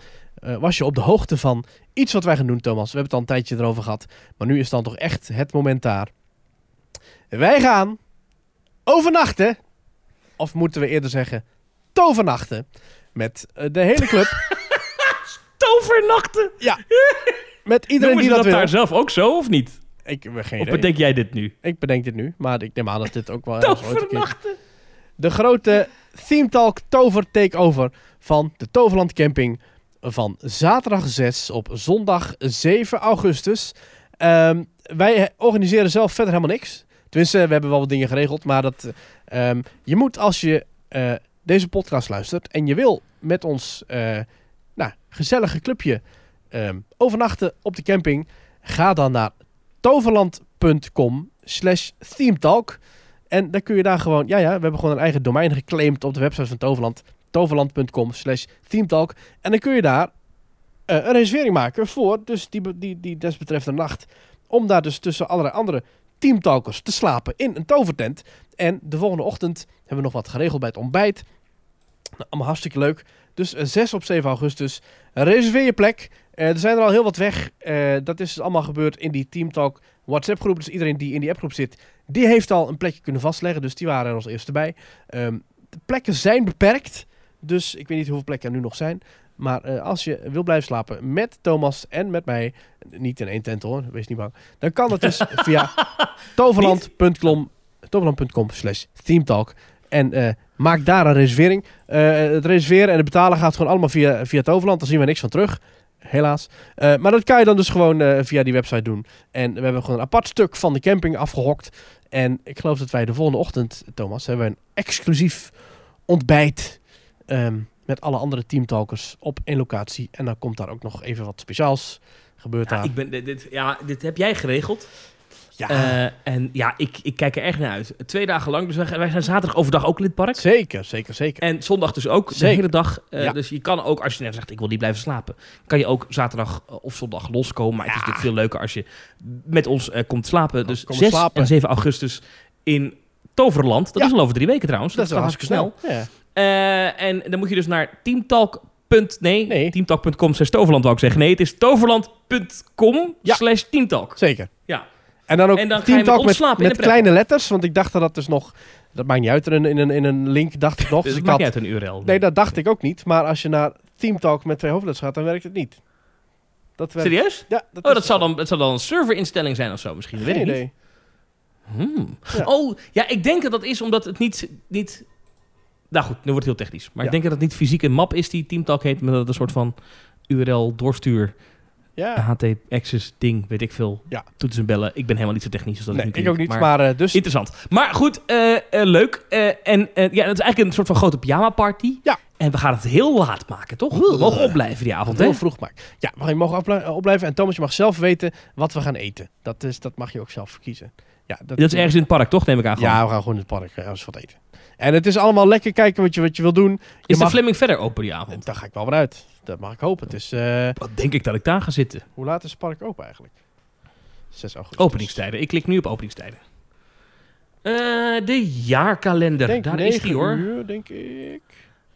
was je op de hoogte van iets wat wij gaan doen, Thomas. We hebben het al een tijdje erover gehad, maar nu is dan toch echt het moment daar. Wij gaan overnachten, of moeten we eerder zeggen, tovernachten, met eh, de hele club, Tovernachten! met iedereen Noemen die dat, dat wil. daar zelf ook zo of niet? Ik heb geen Of idee. bedenk jij dit nu? Ik bedenk dit nu, maar ik neem aan dat dit ook wel. Tovernachten! De grote Theme Talk Tover Takeover van de Toverland Camping van zaterdag 6 op zondag 7 augustus. Ehm, wij organiseren zelf verder helemaal niks. Tenminste, we hebben wel wat dingen geregeld, maar dat, ehm, je moet als je eh, deze podcast luistert en je wil met ons eh nou, gezellige clubje ehm, overnachten op de camping, ga dan naar toverland.com slash themetalk. En dan kun je daar gewoon, ja ja, we hebben gewoon een eigen domein geclaimd op de website van Toverland. Toverland.com slash themetalk. En dan kun je daar eh, een reservering maken voor dus die, die, die desbetreffende nacht. Om daar dus tussen allerlei andere teamtalkers te slapen in een tovertent. En de volgende ochtend hebben we nog wat geregeld bij het ontbijt. Nou, allemaal hartstikke leuk. Dus eh, 6 op 7 augustus. Reserveer je plek. Eh, er zijn er al heel wat weg. Eh, dat is dus allemaal gebeurd in die Teamtalk WhatsApp groep. Dus iedereen die in die appgroep zit, die heeft al een plekje kunnen vastleggen. Dus die waren er als eerste bij. Ehm, de plekken zijn beperkt. Dus ik weet niet hoeveel plekken er nu nog zijn. Maar eh, als je wil blijven slapen met Thomas en met mij, niet in één tent hoor, wees niet bang. Dan kan het dus via toverland.com toverland.com slash themetalk. En eh, maak daar een reservering. Eh, het reserveren en het betalen gaat gewoon allemaal via, via Toverland. Daar zien we niks van terug. Helaas. Maar dat kan je dan dus gewoon via die website doen. En we hebben gewoon een apart stuk van de camping afgehokt. En ik geloof dat wij de volgende ochtend, Thomas, hebben we een exclusief ontbijt. ehm, met alle andere teamtalkers op één locatie. En dan komt daar ook nog even wat speciaals. Gebeurt Ja, daar. ik ben, dit, dit- ja, dit heb jij geregeld. ja, Eh, en ja, ik, ik kijk er echt naar uit. Twee dagen lang. Dus wij, wij zijn zaterdag overdag ook in het park. zeker, zeker, zeker. En zondag dus ook, de Zeker. hele dag. Eh, Ja. Dus je kan ook, als je net zegt, ik wil niet blijven slapen... kan je ook zaterdag eh, of zondag loskomen. Maar het is natuurlijk veel leuker als je met ons komt slapen. Dus komen 6 slapen. en 7 augustus in Toverland. Dat is al over drie weken trouwens. dat is wel gaat hartstikke snel. Ja. Eh, en dan moet je dus naar teamtalk. Nee, Nee. teamtalk.com slash toverland wou ik zeggen. Nee, het is toverland.com slash teamtalk. Zeker. Ja. En dan ook En dan ga je Team met kleine letters. Want ik dacht dat dat dus nog... Dat maakt niet uit in een, in een, in een link, dacht ik nog. Dus Dus ik maakt had, niet uit een URL. nee, dat dacht ik ook niet. Maar als je naar Team Talk met twee hoofdletters gaat, dan werkt het niet. Dat werkt, Serieus? Ja, dat Oh, dat zal, dan, dat zal dan een serverinstelling zijn of zo misschien. Dat weet Geen ik niet. Hmm. Ja. Oh, ja, ik denk dat dat is omdat het niet... niet nou goed, nu wordt het heel technisch. Maar ik Ja. denk dat het niet fysiek een map is die Teamtalk heet, maar dat het een soort van URL doorstuur, Ja. HT access ding, weet ik veel. Ja. Toetsen en bellen. Ik ben helemaal niet zo technisch als dat Nee, nu ik ook niet. maar- Maar, eh, dus... Interessant. Maar goed, eh, eh, leuk. En ja, het is eigenlijk een soort van grote pyjama party. Ja. En we gaan het heel laat maken, toch? We mogen opblijven die avond, hè? heel vroeg maken. Ja, maar je mag opblij- opblijven. En Thomas, je mag zelf weten wat we gaan eten. Dat, is, dat mag je ook zelf kiezen. Ja, Dat is ergens in het park, toch? Neem ik aan. gewoon. Ja, we gaan gewoon in het park ergens wat eten. En het is allemaal lekker kijken wat je, wat je wil doen. Je is de Fleming verder open die avond? Daar ga ik wel weer uit. Dat mag ik hopen. Het is, eh, Wat denk ik dat ik daar ga zitten? hoe laat is het park open eigenlijk? 6 augustus. Openingstijden. Ik klik nu op openingstijden. Eh, de jaarkalender. Denk Daar is die 9 hoor. uur, denk ik.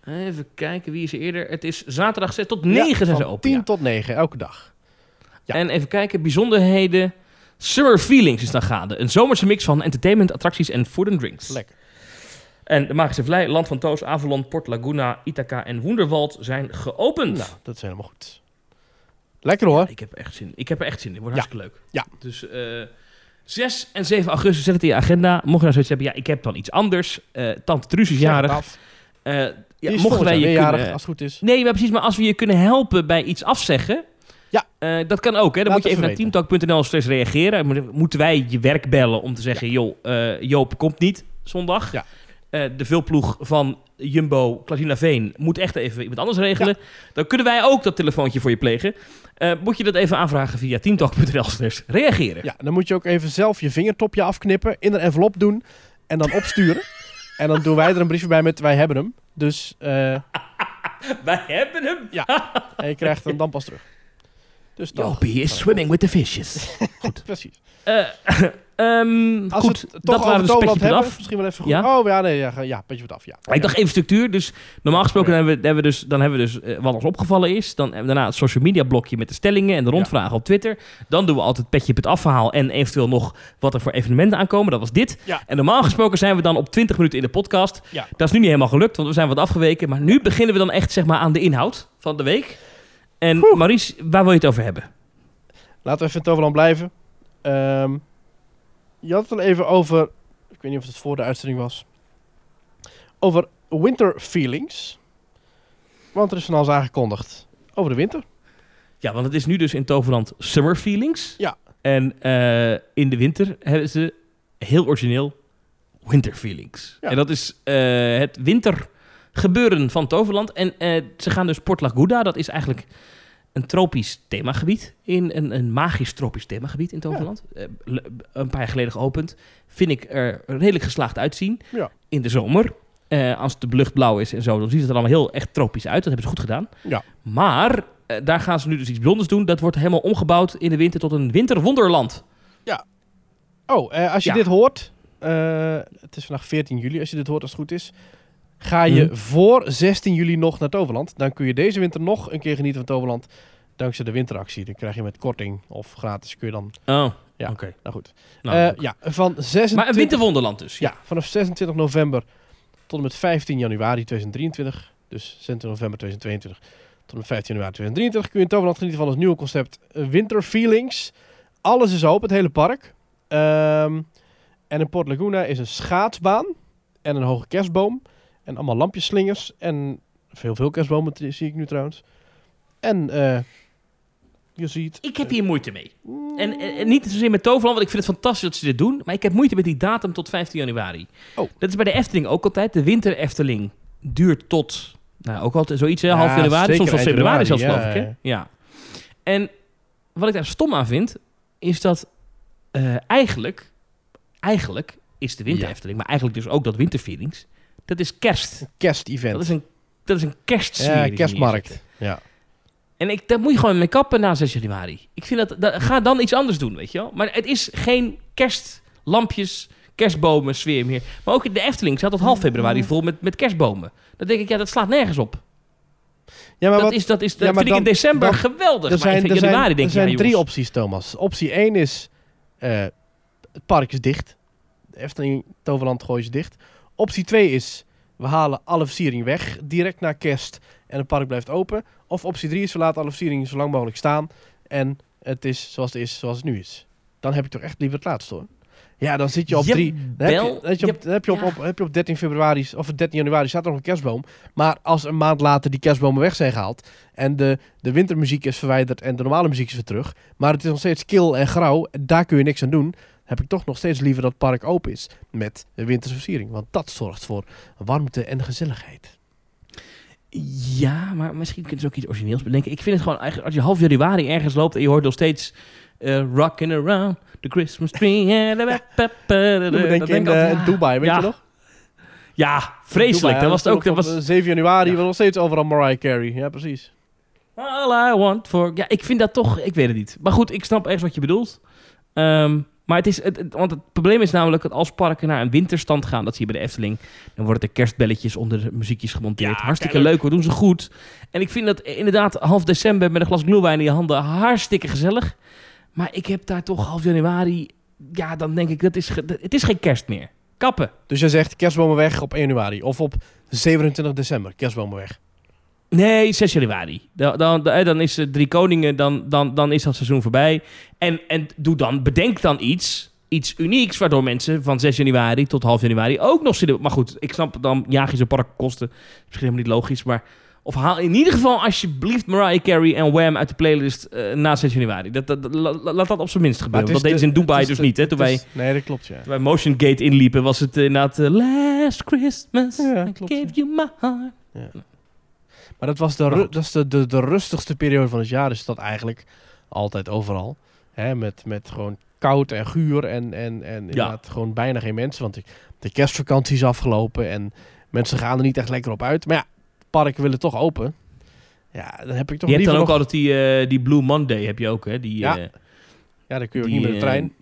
Even kijken, wie is er eerder? Het is zaterdag 6 tot 9 zijn ze open. 10 ja. tot 9, elke dag. Ja. En even kijken, bijzonderheden. Summer Feelings is dan gaande. Een zomerse mix van entertainment, attracties en food and drinks. Lekker. En de Magische Vlei, Land van Toos, Avalon, Port Laguna, Ithaca en Woenderwald zijn geopend. Nou, dat is helemaal goed. Lekker hoor. Ik heb er echt zin Ik heb er echt zin in. Wordt Ja. hartstikke leuk. Ja. Dus eh 6 en 7 augustus, zet het in je agenda. Mocht je nou zoiets hebben, ja, ik heb dan iets anders. Eh Tante Truus is jarig. Eh, ja, is mochten wij je jarig, kunnen... als het goed is. Nee, maar precies. Maar als we je kunnen helpen bij iets afzeggen... Ja. dat kan ook. Hè. Dan Laat moet je even naar teamtalk.nl steeds reageren. Mo- Moeten wij je werk bellen om te zeggen... joh, eh, Joop komt niet zondag. Ja. Eh, de vulploeg van Jumbo, Klasina Veen... moet echt even iemand anders regelen. Dan kunnen wij ook dat telefoontje voor je plegen. Eh, moet je dat even aanvragen via teamtalk.nl reageren. Ja, dan moet je ook even zelf je vingertopje afknippen, in een envelop doen en dan opsturen. en dan doen wij er een briefje bij met wij hebben hem. Dus eh, Wij hebben hem. en je krijgt hem dan pas terug. Dus. Jopie is swimming with the fishes. Precies. Eh, ehm, Als goed, het dat waren de hebben, af. misschien wel even goed. Ja? Oh ja, nee, ja, ja, petje wat af, ja. Ik dacht even structuur. Dus normaal gesproken hebben we, hebben we dus, dan hebben we dus eh, wat ons opgevallen is. Dan hebben we daarna het social media blokje met de stellingen en de rondvragen op Twitter. Dan doen we altijd petje op het afverhaal en eventueel nog wat er voor evenementen aankomen. Dat was dit. Ja. En normaal gesproken zijn we dan op 20 minuten in de podcast. Ja. Dat is nu niet helemaal gelukt, want we zijn wat afgeweken. Maar nu beginnen we dan echt zeg maar, aan de inhoud van de week. En Oeh. Maurice, waar wil je het over hebben? Laten we even in Toverland blijven. Ehm, je had het al even over, ik weet niet of het voor de uitzending was, over winter feelings. Want er is van alles aangekondigd over de winter. Ja, want het is nu dus in Toverland Summer Feelings. Ja. En eh, in de winter hebben ze heel origineel Winter Feelings. Ja. En dat is eh, het wintergebeuren van Toverland. En eh, ze gaan dus Port Laguna, dat is eigenlijk een tropisch themagebied. In een, een magisch tropisch themagebied in Toverland. Eh, een paar jaar geleden geopend. Vind ik er redelijk geslaagd uitzien. Ja. In de zomer. Eh, als de lucht blauw is en zo, dan ziet het er allemaal heel echt tropisch uit. Dat hebben ze goed gedaan. Ja. Maar eh, daar gaan ze nu dus iets bijzonders doen. Dat wordt helemaal omgebouwd in de winter tot een winterwonderland. Oh, eh, als je Ja. dit hoort, het is vandaag 14 juli, als je dit hoort als het goed is, ga je Mhm. voor 16 juli nog naar Toverland. Dan kun je deze winter nog een keer genieten van Toverland, dankzij de winteractie. Dan krijg je met korting of gratis, kun je dan, Oh, Ja. oké. nou goed. Nou, Eh, ja, van 26... maar een winterwonderland dus. Ja, vanaf 26 november tot en met 15 januari 2023. Dus 26 november 2022 tot en met 15 januari 2023 kun je in Toverland genieten van het nieuwe concept eh, Winter Feelings. Alles is open, het hele park. Ehm, en in Port Laguna is een schaatsbaan en een hoge kerstboom. En allemaal lampjeslingers en veel, veel kerstbomen zie ik nu trouwens. En eh, je ziet... Ik heb hier moeite mee. En, en, niet zozeer met Toverland, want ik vind het fantastisch dat ze dit doen. Maar ik heb moeite met die datum tot 15 januari. Oh. Dat is bij de Efteling ook altijd. De winter Efteling duurt tot, nou ook altijd zoiets, hè, Ja, half januari. Soms wel februari zelfs, januari, geloof ik. ja, Hè? Ja. En wat ik daar stom aan vind, is dat eh, eigenlijk, eigenlijk is de winter Ja. Efteling, maar eigenlijk dus ook dat winterfeelings, dat is kerst. Kerstevent. Dat is een, dat is een kerstsfeer. ja, kerstmarkt. Ja. En ik, daar moet je gewoon mee kappen na 6 januari. Ik vind dat, dat, ga dan iets anders doen, weet je wel. Maar het is geen kerstlampjes, kerstbomen, sfeer meer. Maar ook in de Efteling staat tot half februari vol met, met kerstbomen. Dan denk ik, ja, dat slaat nergens op. ja, maar dat wat, is, dat is, dat ja, maar vind ik in dan- december dan- geweldig. Er maar in zijn, er januari zijn, denk er ik, zijn drie jongens, opties, Thomas. Optie 1 is eh, het park is dicht. De Efteling Toverland gooien ze dicht. Optie 2 is we halen alle versiering weg direct na kerst en het park blijft open. Of optie 3 is we laten alle versiering zo lang mogelijk staan en het is zoals het is, zoals het nu is. Dan heb je toch echt liever het laatste hoor. Ja, dan zit je op Jawel, 3. Dan heb je, dan heb je, op, ja, dan heb je, op, ja. op, heb je op 13 februari of 13 januari staat er nog een kerstboom. Maar als een maand later die kerstbomen weg zijn gehaald en de, de wintermuziek is verwijderd en de normale muziek is weer terug, maar het is nog steeds kil en grauw, daar kun je niks aan doen, heb ik toch nog steeds liever dat het park open is met de winterse versiering. Want dat zorgt voor warmte en gezelligheid. Ja, maar misschien kunnen ze ook iets origineels bedenken. Ik vind het gewoon eigenlijk, als je half januari ergens loopt en je hoort nog steeds eh rocking around the Christmas tree. dan denken denk in, ik eh, in Dubai, weet ja. je nog? Ja, vreselijk. Dubai, Dat was het ook. Dat was eh, 7 januari, Ja. was nog steeds overal Mariah Carey. Ja, precies. all I want for... Ja, ik vind dat toch... Ik weet het niet. Maar goed, ik snap ergens wat je bedoelt. Ehm, maar het is... Het, het- want het probleem is namelijk dat als parken naar een winterstand gaan... Dat zie je bij de Efteling. Dan worden er kerstbelletjes onder de muziekjes gemonteerd. Ja, hartstikke leuk. We doen ze goed. En ik vind dat inderdaad half december met een glas glühwein in je handen... hartstikke gezellig. Maar ik heb daar toch half januari... Ja, dan denk ik, dat is, het is geen kerst meer. Kappen. Dus jij zegt kerstbomen weg op 1 januari. Of op 27 december, kerstbomen weg. Nee, 6 januari. Dan, dan, dan is het Drie Koningen, dan, dan, dan is dat seizoen voorbij. En, en doe dan, bedenk dan iets, iets unieks, waardoor mensen van 6 januari tot half januari ook nog zitten. Maar goed, ik snap dan, jaag je zo'n park kosten. Misschien helemaal niet logisch, maar... Of haal in ieder geval alsjeblieft Mariah Carey en Wham uit de playlist eh, na 6 januari. Dat, dat, dat- la- laat dat op zijn minst gebeuren. het Dat deden ze in Dubai dus de- niet, hè. Toen wij, Nee, dat klopt, ja. toen wij Motion Gate inliepen, was het inderdaad... eh, Last Christmas, Ja, I klopt, gave you my heart. Maar dat was de, ru- goed. dat is de, de, de rustigste periode van het jaar. Is dat eigenlijk altijd overal. Hè, met, met gewoon koud en guur en, en, en inderdaad gewoon bijna geen mensen. Want de, kerstvakantie is afgelopen en mensen gaan er niet echt lekker op uit. Maar ja, parken willen toch open. Ja, dan heb ik toch Je hebt dan ook nog... altijd die, eh, die Blue Monday, heb je ook, hè? Die, Ja, eh, Ja, dan kun je ook niet met de eh, trein.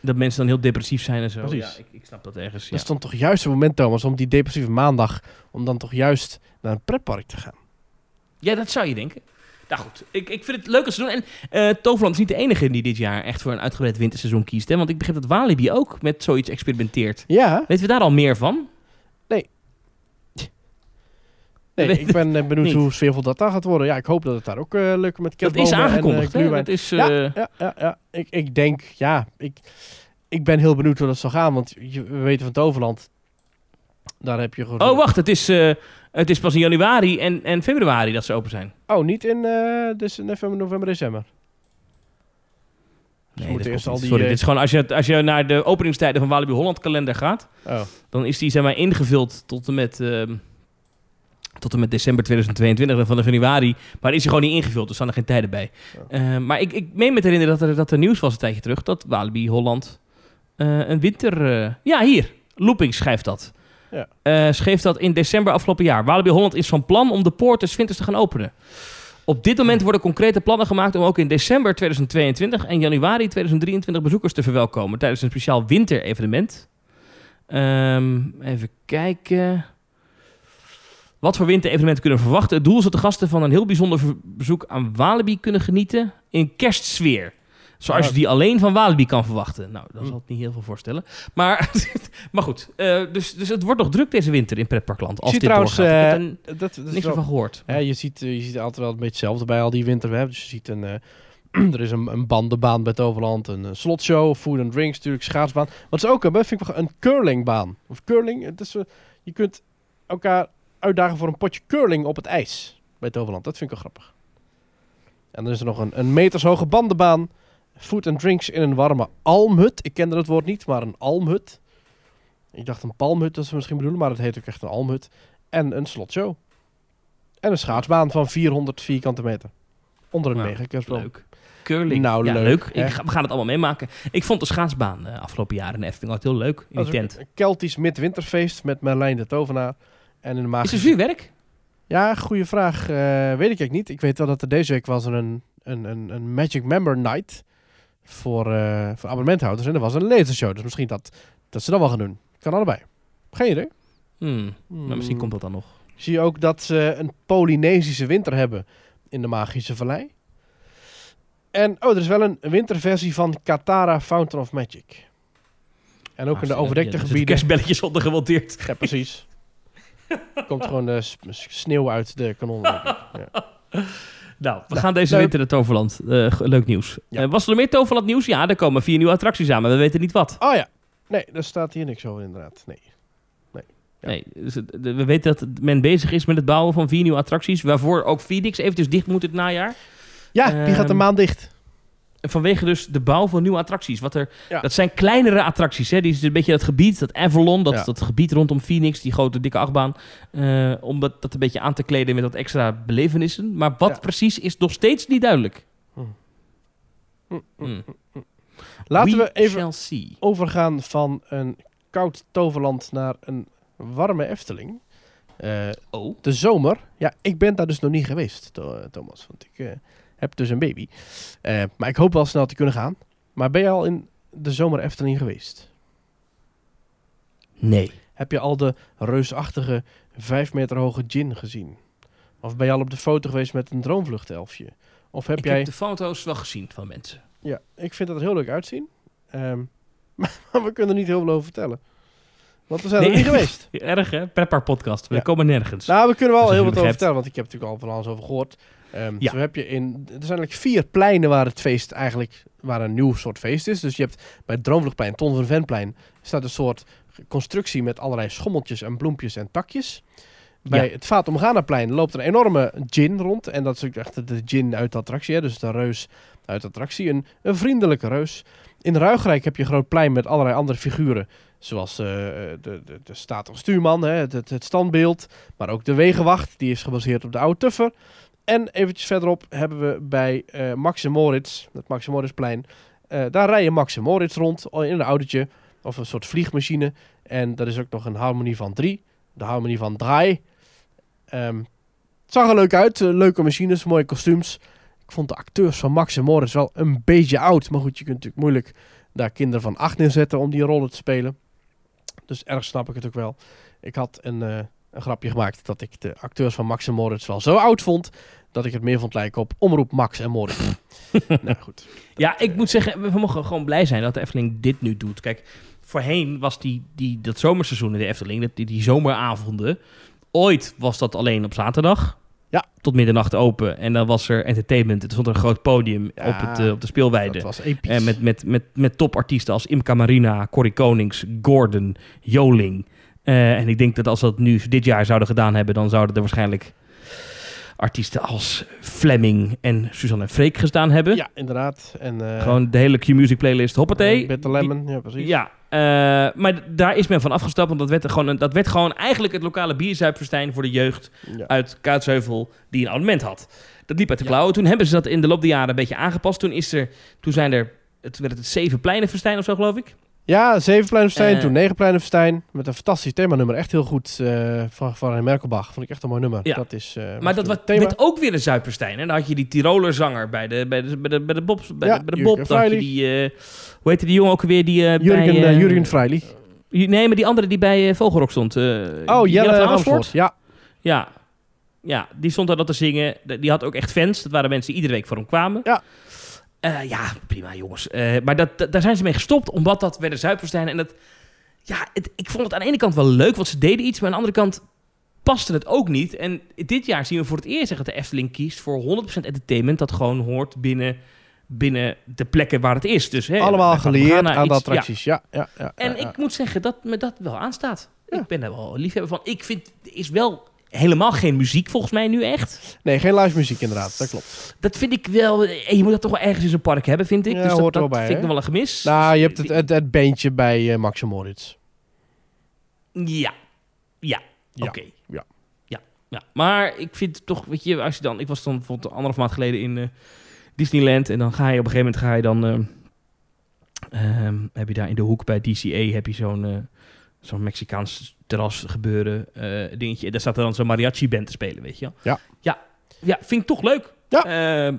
dat mensen dan heel depressief zijn en zo. Precies. Ja, ik, ik snap dat ergens. Ja. Dat is dan toch juist het moment, Thomas, om die depressieve maandag... om dan toch juist naar een pretpark te gaan. Ja, dat zou je denken. Nou goed, ik, ik vind het leuk als ze doen. En eh, Toverland is niet de enige die dit jaar echt voor een uitgebreid winterseizoen kiest. Hè? Want ik begrijp dat Walibi ook met zoiets experimenteert. Ja, Weten we daar al meer van? nee, weet ik ben eh, benieuwd niet. hoe sfeervol dat daar gaat worden. Ja, ik hoop dat het daar ook eh lukt met Dat kerstbomen is aangekondigd. en uh. Dat is, Ja, ja, ja, ja. Ik, ik denk, ja, ik, ik ben heel benieuwd hoe dat zal gaan. Want je, we weten van Toverland, daar heb je gewoon... Oh, wacht. Het is, eh, het is pas in januari en, en februari dat ze open zijn. Oh, niet in eh dus november, november, december. Nee, eerst al niet. die, Sorry, eh, dit is gewoon als je, als je naar de openingstijden van Walibi Holland kalender gaat, Oh, dan is die zeg maar ingevuld tot en met, ehm, tot en met december 2022 en vanaf januari. Maar is hij gewoon niet ingevuld, dus staan er geen tijden bij. Ja. Eh, maar ik, ik meen me te herinneren dat er, dat er nieuws was een tijdje terug dat Walibi Holland eh, een winter... eh, ja, hier. Looping schrijft dat. Ja. Eh, schreef dat in december afgelopen jaar. Walibi Holland is van plan om de poorten winters te gaan openen. Op dit moment worden concrete plannen gemaakt om ook in december 2022 en januari 2023 bezoekers te verwelkomen tijdens een speciaal winterevenement. Ehm, even kijken. Wat voor winterevenementen kunnen we verwachten? Het doel is dat de gasten van een heel bijzonder bezoek aan Walibi kunnen genieten in kerstsfeer. Zoals je die alleen van Walibi kan verwachten. Nou, dat Hm. zal het niet heel veel voorstellen. Maar, maar goed, eh, dus, dus het wordt nog druk deze winter in pretparkland. Als zie dit trouwens, doorgaat. Ik heb eh, er dat, niks wel- van gehoord. Ja, je, ziet, eh, je ziet altijd wel een beetje hetzelfde bij al die winter. Dus je ziet een, er is een, een bandenbaan bij Toverland, een eh, slotshow, food and drinks, natuurlijk schaatsbaan. Wat ze ook hebben, vind ik wel een curlingbaan. Of curling, het is, je kunt elkaar uitdagen voor een potje curling op het ijs bij Toverland. Dat vind ik wel grappig. En dan is er nog een, een metershoge bandenbaan, food and drinks in een warme almhut. Ik kende dat woord niet, maar een almhut. Ik dacht een palmhut, dat ze misschien bedoelen, maar het heet ook echt een almhut. En een slotshow. En een schaatsbaan van 400 vierkante meter. Onder een Nou, mega kerstboom. Leuk. Curling. Nou, ja, leuk? Ik ga- we gaan het allemaal meemaken. Ik vond de schaatsbaan eh, afgelopen jaar in de Efteling altijd heel leuk. In die is tent. Een Keltisch midwinterfeest met Merlijn de Tovenaar. En in de Is magische... er vuurwerk? Ja, goede vraag. Eh, weet ik eigenlijk niet. Ik weet wel dat er deze week was een, een, een, een Magic Member Night voor, eh, voor abonnementhouders. En er was een lasershow. Dus misschien dat, dat ze dat wel gaan doen. Kan allebei. Geen idee. Hmm. Maar misschien komt dat dan nog. Zie je ook dat ze een Polynesische winter hebben in de Magische Vallei. En oh, er is wel een winterversie van Katara Fountain of Magic. En ook in de Ah, overdekte ja, er gebieden. kerstbelletjes onder gemonteerd. Ja, precies. Komt gewoon de s- sneeuw uit de ik. Ja. Nou, we Nou, gaan deze leuk. winter naar Toverland. Eh, leuk nieuws. Ja. Eh, was er meer Toverland nieuws? Ja, er komen vier nieuwe attracties aan, maar we weten niet wat. Oh ja. Nee, daar staat hier niks over inderdaad. Nee. Ja. Nee, dus we weten dat men bezig is met het bouwen van vier nieuwe attracties, waarvoor ook Phoenix eventjes dicht moet het najaar. Ja, die gaat een Ehm, maand dicht. Vanwege dus de bouw van nieuwe attracties. Wat er, Ja. Dat zijn kleinere attracties. Hè? Die is een beetje dat gebied, dat Avalon, dat, Ja. dat gebied rondom Phoenix, die grote dikke achtbaan. eh, om dat, dat een beetje aan te kleden met wat extra belevenissen. Maar wat Ja. precies is nog steeds niet duidelijk. Hm. Hm, hm, Hmm. hm. Laten we even overgaan van een koud toverland naar een warme Efteling. Eh, Oh. de zomer. Ja, ik ben daar dus nog niet geweest, Tho- Thomas. Want ik eh, heb dus een baby. Eh, maar ik hoop wel snel te kunnen gaan. Maar ben je al in de zomer Efteling geweest? Nee. Heb je al de reusachtige, vijf meter hoge gin gezien? Of ben je al op de foto geweest met een droomvluchtelfje? Of heb ik jij... heb de foto's wel gezien van mensen. Ja, ik vind dat er heel leuk uitzien. Ehm, maar we kunnen er niet heel veel over vertellen. Want we zijn Nee. er niet geweest. Erg hè? Prepper podcast. We Ja. komen nergens. Nou, we kunnen wel heel wat over vertellen, want ik heb natuurlijk al van alles over gehoord. Ja. Zo heb je in, er zijn eigenlijk vier pleinen waar het feest eigenlijk, waar een nieuw soort feest is. Dus je hebt bij het Droomvluchtplein, Ton van Venplein, staat een soort constructie met allerlei schommeltjes en bloempjes en takjes. Bij Ja. het Vaat Omganaplein loopt een enorme gin rond. En dat is ook echt de gin uit de attractie. Hè? Dus de reus uit de attractie. Een, een vriendelijke reus. In Ruigrijk heb je een groot plein met allerlei andere figuren. Zoals eh, de, de, de statige stuurman, hè? Het, het, het standbeeld. Maar ook de wegenwacht. Die is gebaseerd op de oude Tuffer. En eventjes verderop hebben we bij eh Max Moritz, het Max Moritzplein. eh, daar rijden Max Moritz rond in een autootje. Of een soort vliegmachine. En er is ook nog een harmonie van drie. De harmonie van draai. Ehm, het zag er leuk uit. eh, leuke machines, mooie kostuums. Ik vond de acteurs van Max Moritz wel een beetje oud. Maar goed, je kunt natuurlijk moeilijk daar kinderen van acht in zetten om die rollen te spelen. Dus erg snap ik het ook wel. Ik had een, een grapje gemaakt dat ik de acteurs van Max en Moritz wel zo oud vond... dat ik het meer vond lijken op Omroep Max en Moritz. nou goed. Ja, ik moet zeggen, we mogen gewoon blij zijn dat de Efteling dit nu doet. Kijk, voorheen was die, die, dat zomerseizoen in de Efteling, die, die zomeravonden... Ooit was dat alleen op zaterdag. Ja. Tot middernacht open. En dan was er entertainment. Er stond er een groot podium Ja, op, het, eh, op de speelweide. Dat was episch. En met, met, met, met topartiesten als Imca Marina, Corrie Konings, Gordon, Joling. Eh, en ik denk dat als we dat nu dit jaar zouden gedaan hebben, dan zouden er waarschijnlijk artiesten als Fleming en Suzanne en Freek gestaan hebben. Ja, inderdaad. En, eh, Gewoon de hele Q-Music playlist, hoppatee. eh, Bitter Lemon, ja precies. Ja, eh, maar daar is men van afgestapt, want dat werd, er gewoon dat werd gewoon eigenlijk het lokale bierzuipverstijn voor de jeugd Ja. uit Kuitsheuvel die een abonnement had. Dat liep uit de Ja. klauwen. Toen hebben ze dat in de loop der jaren een beetje aangepast. Toen, is er, toen zijn er, het werd het zeven pleinenverstijn of zo geloof ik. Ja, Zevenpleinenfestijn, Eh. toen Negenpleinenfestijn. Met een fantastisch themanummer. Echt heel goed eh, van, van Merkelbach. Vond ik echt een mooi nummer. Ja. Dat is, eh, Maar dat was, werd ook weer een Zuiperstein. En dan had je die Tiroler zanger bij de, bij de, bij de, bij de, Bobs, bij Ja, de, bij de Jurgen Bob. Dan had je die, hoe heette die jongen ook weer? Die, Jurgen, bij, Jurgen Freilich. Nee, maar die andere die bij Vogelrok stond. Oh, Jelle Amersfoort. Ja, Ja. ja, die stond daar dat te zingen. Die had ook echt fans. Dat waren mensen die iedere week voor hem kwamen. Ja. Eh, ja, prima jongens. Eh, maar dat, dat- daar zijn ze mee gestopt, omdat dat werden Zuiperstijn. En dat, ja, het, ik vond het aan de ene kant wel leuk, want ze deden iets. Maar aan de andere kant paste het ook niet. En dit jaar zien we voor het eerst dat de Efteling kiest voor 100% entertainment. Dat gewoon hoort binnen, binnen de plekken waar het is. Dus, hè, allemaal naar aan de iets- attracties. Ja, ja, ja. En ja, ik moet zeggen dat me dat wel aanstaat. Ik ben daar wel liefhebber van. Ik vind, is wel helemaal geen muziek volgens mij nu echt. Nee, geen live muziek inderdaad. Dat klopt. Dat vind ik wel... En je moet dat toch wel ergens in zo'n park hebben, vind ik. Ja, dus dat, hoort dat wel bij, vind ik nog wel een gemis. Nou, je hebt Dus het, het, het beentje bij eh, Max en Moritz. Ja. Ja. Ja. Oké. Ja. ja. Ja. Maar ik vind toch, weet je, als je dan... Ik was dan bijvoorbeeld anderhalf maand geleden in eh, Disneyland. En dan ga je op een gegeven moment ga je dan... eh, ehm, heb je daar in de hoek bij DCA heb je zo'n... Zo'n Mexicaans terras gebeuren eh, dingetje. Daar staat er dan zo'n mariachi band te spelen, weet je wel. Ja. Ja, ja vind ik toch leuk. Ja. Ehm,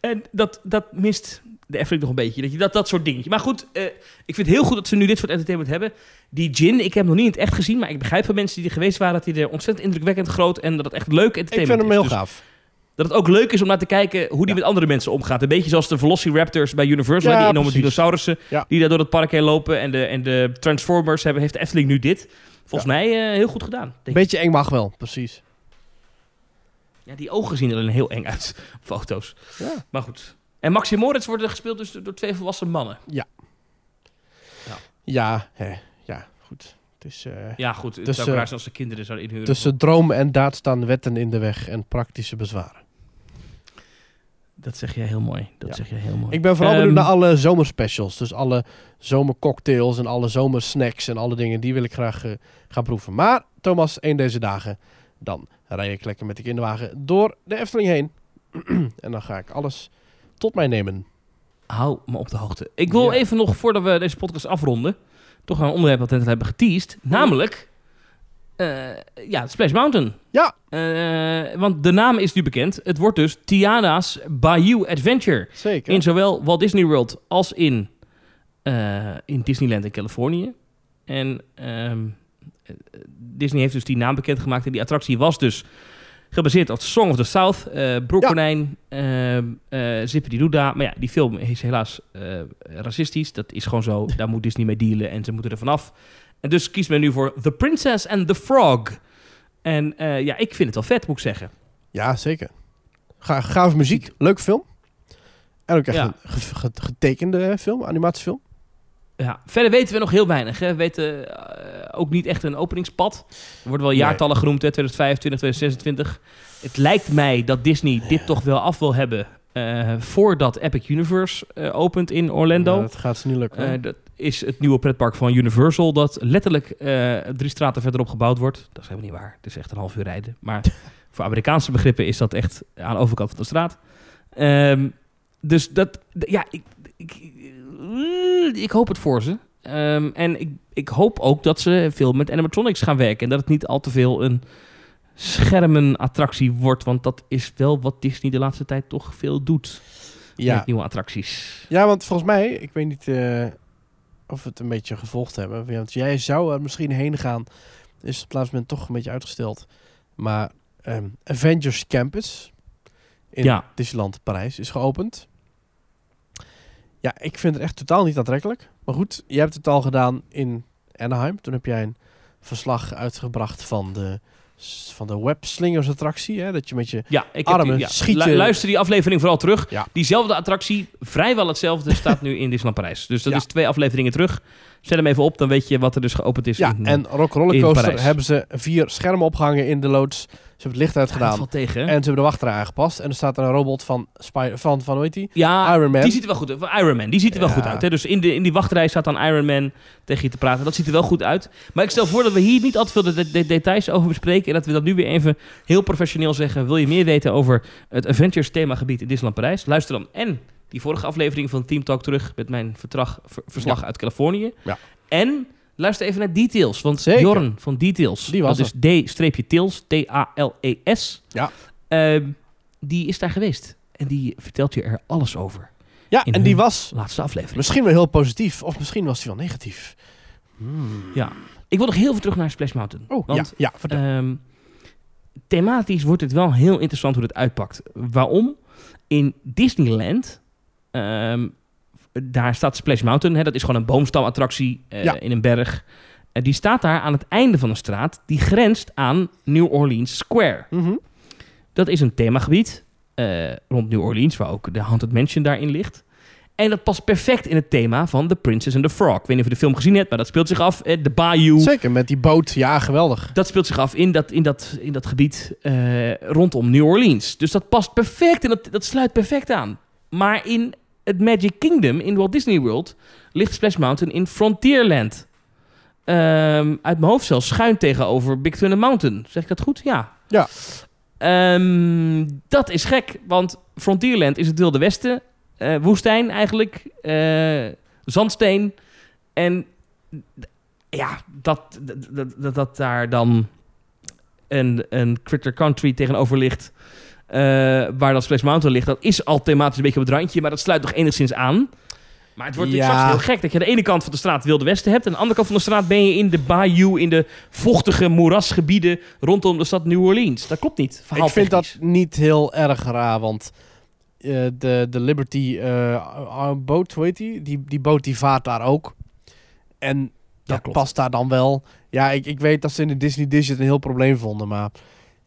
en dat, dat mist de Efteling nog een beetje. Dat, je, dat, dat soort dingetje. Maar goed, eh, ik vind het heel goed dat ze nu dit soort entertainment hebben. Die gin, ik heb hem nog niet in het echt gezien. Maar ik begrijp van mensen die er geweest waren... dat hij er ontzettend indrukwekkend groot... en dat het echt leuk Ik entertainment vind hem heel is. Dus gaaf. Dat het ook leuk is om naar te kijken hoe die Ja. met andere mensen omgaat. Een beetje zoals de Velociraptors bij Universal. Ja, die enorme precies. dinosaurussen Ja. die daar door het park heen lopen. En de, en de Transformers hebben, heeft Efteling nu dit. Volgens mij eh, heel goed gedaan. Denk ik. Beetje eng mag wel, precies. Ja, die ogen zien er heel eng uit foto's. Ja. Maar goed. En Maxi Moritz wordt er gespeeld dus door twee volwassen mannen. Ja, hè, ja, goed. Het is, eh, Ja, goed. Het Dus, zou raar zijn als de kinderen zouden inhuren. tussen droom en daad staan wetten in de weg en praktische bezwaren. Dat zeg jij heel mooi. Dat Ja. zeg jij heel mooi. Ik ben vooral Ehm, benieuwd naar alle zomerspecials. Dus alle zomercocktails en alle zomersnacks en alle dingen. Die wil ik graag eh, gaan proeven. Maar Thomas, één deze dagen. Dan rij ik lekker met de kinderwagen door de Efteling heen. en dan ga ik alles tot mij nemen. Hou me op de hoogte. Ik wil Ja. even nog, voordat we deze podcast afronden, toch een onderwerp wat we net hebben geteased. Namelijk, eh, ja, Splash Mountain. Ja. Eh, want de naam is nu bekend. Het wordt dus Tiana's Bayou Adventure. Zeker. In zowel Walt Disney World als in, eh, in Disneyland in Californië. En ehm, eh, Disney heeft dus die naam bekendgemaakt. En die attractie was dus gebaseerd op Song of the South. eh Broekkonijn, ehm eh Zippity Doodah. Maar ja, die film is helaas eh, racistisch. Dat is gewoon zo. Daar moet Disney mee dealen en ze moeten er vanaf. En dus kiest men nu voor The Princess and the Frog. En eh, ja, ik vind het wel vet, moet ik zeggen. Ja, zeker. Ga, gave muziek, leuke film. En ook echt Ja. een ge- ge- getekende film, animatiefilm. Ja, verder weten we nog heel weinig. Hè. We weten eh, ook niet echt een openingspad. Er worden wel Nee. jaartallen genoemd, hè, 2025, 2026. Het lijkt mij dat Disney dit toch wel af wil hebben... eh, voordat Epic Universe eh, opent in Orlando. Ja, dat gaat ze niet lukken. Eh, dat is het nieuwe pretpark van Universal... dat letterlijk eh, drie straten verderop gebouwd wordt. Dat is helemaal niet waar. Het is echt een half uur rijden. Maar voor Amerikaanse begrippen is dat echt aan de overkant van de straat. Ehm, dus dat... Ja, ik, ik, ik hoop het voor ze. Ehm, en ik, ik hoop ook dat ze veel met animatronics gaan werken. En dat het niet al te veel een schermenattractie wordt. Want dat is wel wat Disney de laatste tijd toch veel doet. ja. Met nieuwe attracties. ja, want volgens mij, ik weet niet eh, of het een beetje gevolgd hebben. Want jij zou er misschien heen gaan. Is het plaatsmoment toch een beetje uitgesteld. Maar ehm, Avengers Campus in Ja. Disneyland Parijs is geopend. Ja, ik vind het echt totaal niet aantrekkelijk. Maar goed, je hebt het al gedaan in Anaheim. Toen heb jij een verslag uitgebracht van de, van de webslingers attractie. Hè? Dat je met je... Ja, ik Armen, heb, ja. schiet je- Luister die aflevering vooral terug. Ja. Diezelfde attractie, vrijwel hetzelfde, staat nu in Disneyland Parijs. Dus dat is twee afleveringen terug. Zet hem even op, dan weet je wat er dus geopend is. Ja, in, en Rock Roller in Coaster Parijs. hebben ze vier schermen opgehangen in de loods. Ze hebben het licht Ja, uitgedaan. valt tegen. hè? en ze hebben de wachtrij aangepast. En er staat er een robot van, Spy van, van hoe heet die? ja, Iron Man. die ziet er wel goed uit. Iron Man, die ziet er wel goed uit. Hè? Dus in, de, in die wachtrij staat dan Iron Man tegen je te praten. Dat ziet er wel goed uit. Maar ik stel voor dat we hier niet al te veel de, de- de details over bespreken. En dat we dat nu weer even heel professioneel zeggen. Wil je meer weten over het Avengers themagebied in Disneyland Parijs? Luister dan en die vorige aflevering van Team Talk terug met mijn vertrag, ver- verslag uit Californië. Ja. En luister even naar Details. Want Zeker. Jorn van Details, Die was dat is D-Tails, T-A-L-E-S. Ja. Ehm, die is daar geweest. En die vertelt je er alles over. Ja, en die was Laatste aflevering. misschien wel heel positief. Of misschien was die wel negatief. Hmm. Ja. Ik wil nog heel veel terug naar Splash Mountain. Oh, Want ja, ja, ehm, thematisch wordt het wel heel interessant hoe het uitpakt. Waarom? In Disneyland, ehm, daar staat Splash Mountain. Hè, dat is gewoon een boomstamattractie eh, Ja. in een berg. En die staat daar aan het einde van een straat. Die grenst aan New Orleans Square. Mhm. Dat is een themagebied eh, rond New Orleans, waar ook de Haunted Mansion daarin ligt. En dat past perfect in het thema van The Princess and the Frog. Ik weet niet of je de film gezien hebt, maar dat speelt zich af. eh, de Bayou. Zeker, met die boot. Ja, geweldig. Dat speelt zich af in dat, in dat, in dat gebied eh, rondom New Orleans. Dus dat past perfect en dat, dat sluit perfect aan. Maar in het Magic Kingdom, in Walt Disney World, ligt Splash Mountain in Frontierland. Ehm, uit mijn hoofd zelfs schuin tegenover Big Thunder Mountain. Zeg ik dat goed? Ja. Ja. Ehm, dat is gek, want Frontierland is het Wilde Westen. eh, woestijn eigenlijk. eh, zandsteen. En ja, dat, dat, dat, dat, dat daar dan een, een Critter Country tegenover ligt... eh, waar dat Splash Mountain ligt, dat is al thematisch een beetje op het randje... maar dat sluit toch enigszins aan. Maar het wordt Ja. straks heel gek dat je aan de ene kant van de straat Wilde Westen hebt... en aan de andere kant van de straat ben je in de bayou... in de vochtige moerasgebieden rondom de stad New Orleans. Dat klopt niet, Ik vind dat niet heel erg raar, want eh, de, de Liberty eh, boot, hoe heet die? die? Die boot die vaart daar ook. En dat past daar dan wel. Ja, ik, ik weet dat ze in de Disney het een heel probleem vonden, maar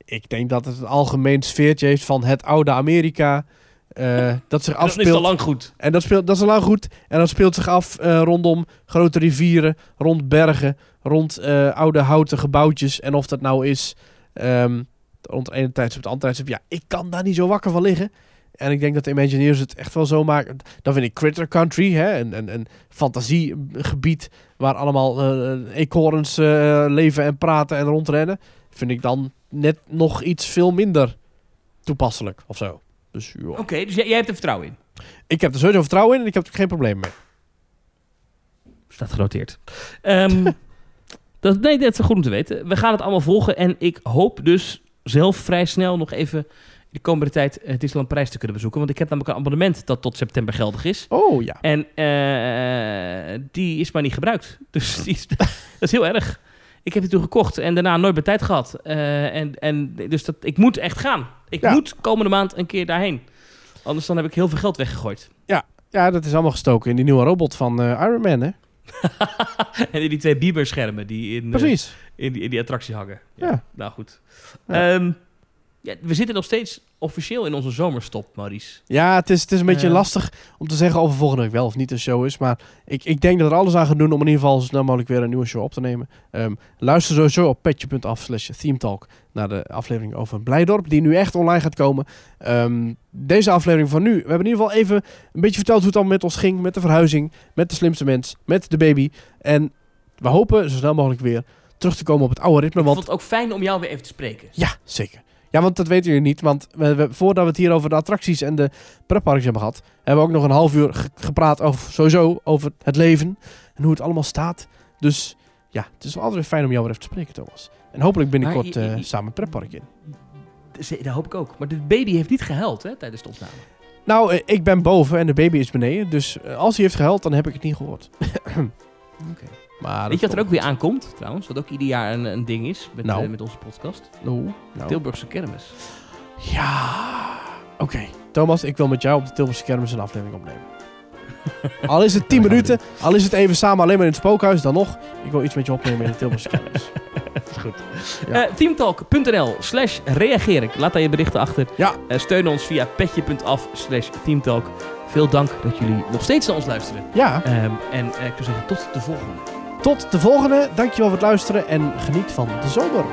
ik denk dat het een algemeen sfeertje heeft van het oude Amerika. eh, dat zich En dat is afspeelt. al lang goed. En dat, speelt, dat is al lang goed. En dat speelt zich af eh, rondom grote rivieren, rond bergen, rond eh, oude houten gebouwtjes. En of dat nou is ehm, rond het ene tijdstip, het andere tijdstip. Ja, ik kan daar niet zo wakker van liggen. En ik denk dat de Imagineers het echt wel zo maken. Dan vind ik Critter Country, hè, een, een, een fantasiegebied waar allemaal eekhoorns leven en praten en rondrennen. Vind ik dan net nog iets veel minder toepasselijk of zo. Dus ja. Oké, dus jij, jij hebt er vertrouwen in. Ik heb er sowieso vertrouwen in en ik heb er geen probleem mee. Staat genoteerd. Ehm, dat, nee, dat is goed om te weten. We gaan het allemaal volgen. En ik hoop dus zelf vrij snel nog even de komende tijd het Disneyland Parijs te kunnen bezoeken. Want ik heb namelijk een abonnement dat tot september geldig is. Oh ja. En eh, die is maar niet gebruikt. Dus die is, dat is heel erg. Ik heb die toen gekocht en daarna nooit meer tijd gehad. Eh, en, en dus dat, ik moet echt gaan. Ik Ja. moet komende maand een keer daarheen. Anders dan heb ik heel veel geld weggegooid. Ja, dat is allemaal gestoken in die nieuwe robot van eh, Iron Man, hè? en die twee Bieber-schermen die in, eh, in, die, in die attractie hangen. Ja. Nou goed. Ja. Ehm, ja, we zitten nog steeds officieel in onze zomerstop, Maurice. Ja, het is, het is een beetje lastig om te zeggen of er volgende week wel of niet een show is. Maar ik, ik denk dat er alles aan gaat doen om in ieder geval zo snel mogelijk weer een nieuwe show op te nemen. Ehm, luister sowieso op petje.af slash themetalk naar de aflevering over Blijdorp. Die nu echt online gaat komen. Ehm, deze aflevering van nu. We hebben in ieder geval even een beetje verteld hoe het allemaal met ons ging. Met de verhuizing, met de slimste mens, met de baby. En we hopen zo snel mogelijk weer terug te komen op het oude ritme. Ik Want vond het ook fijn om jou weer even te spreken. ja, zeker. Ja, want dat weten jullie niet. Want we, we- voordat we het hier over de attracties en de pretparks hebben gehad, hebben we ook nog een half uur ge- gepraat over sowieso over het leven en hoe het allemaal staat. Dus ja, het is wel altijd fijn om jou weer even te spreken, Thomas. En hopelijk binnenkort eh, samen het pretpark in. Dat hoop ik ook. Maar de baby heeft niet gehuild hè, tijdens de opname. Nou, eh, ik ben boven en de baby is beneden. Dus eh, als hij heeft gehuild, dan heb ik het niet gehoord. Oké. Maar Weet je wat er ook weer aankomt, trouwens? Wat ook ieder jaar een, een ding is met, Nou. eh, met onze podcast. Oeh, nou. Tilburgse kermis. Ja, oké. Thomas, ik wil met jou op de Tilburgse kermis een aflevering opnemen. al is het 10 Dat gaan we minuten, al is het even samen alleen maar in het spookhuis, dan nog. Ik wil iets met je opnemen in de Tilburgse kermis. Dat is goed. Ja. Eh, teamtalk.nl slash reageer ik. Laat daar je berichten achter. Ja. Eh, steun ons via petje.af slash teamtalk. Veel dank dat jullie nog steeds naar ons luisteren. Ja, Ehm, en ik zou zeggen tot de volgende. Tot de volgende. Dankjewel voor het luisteren en geniet van de zomer.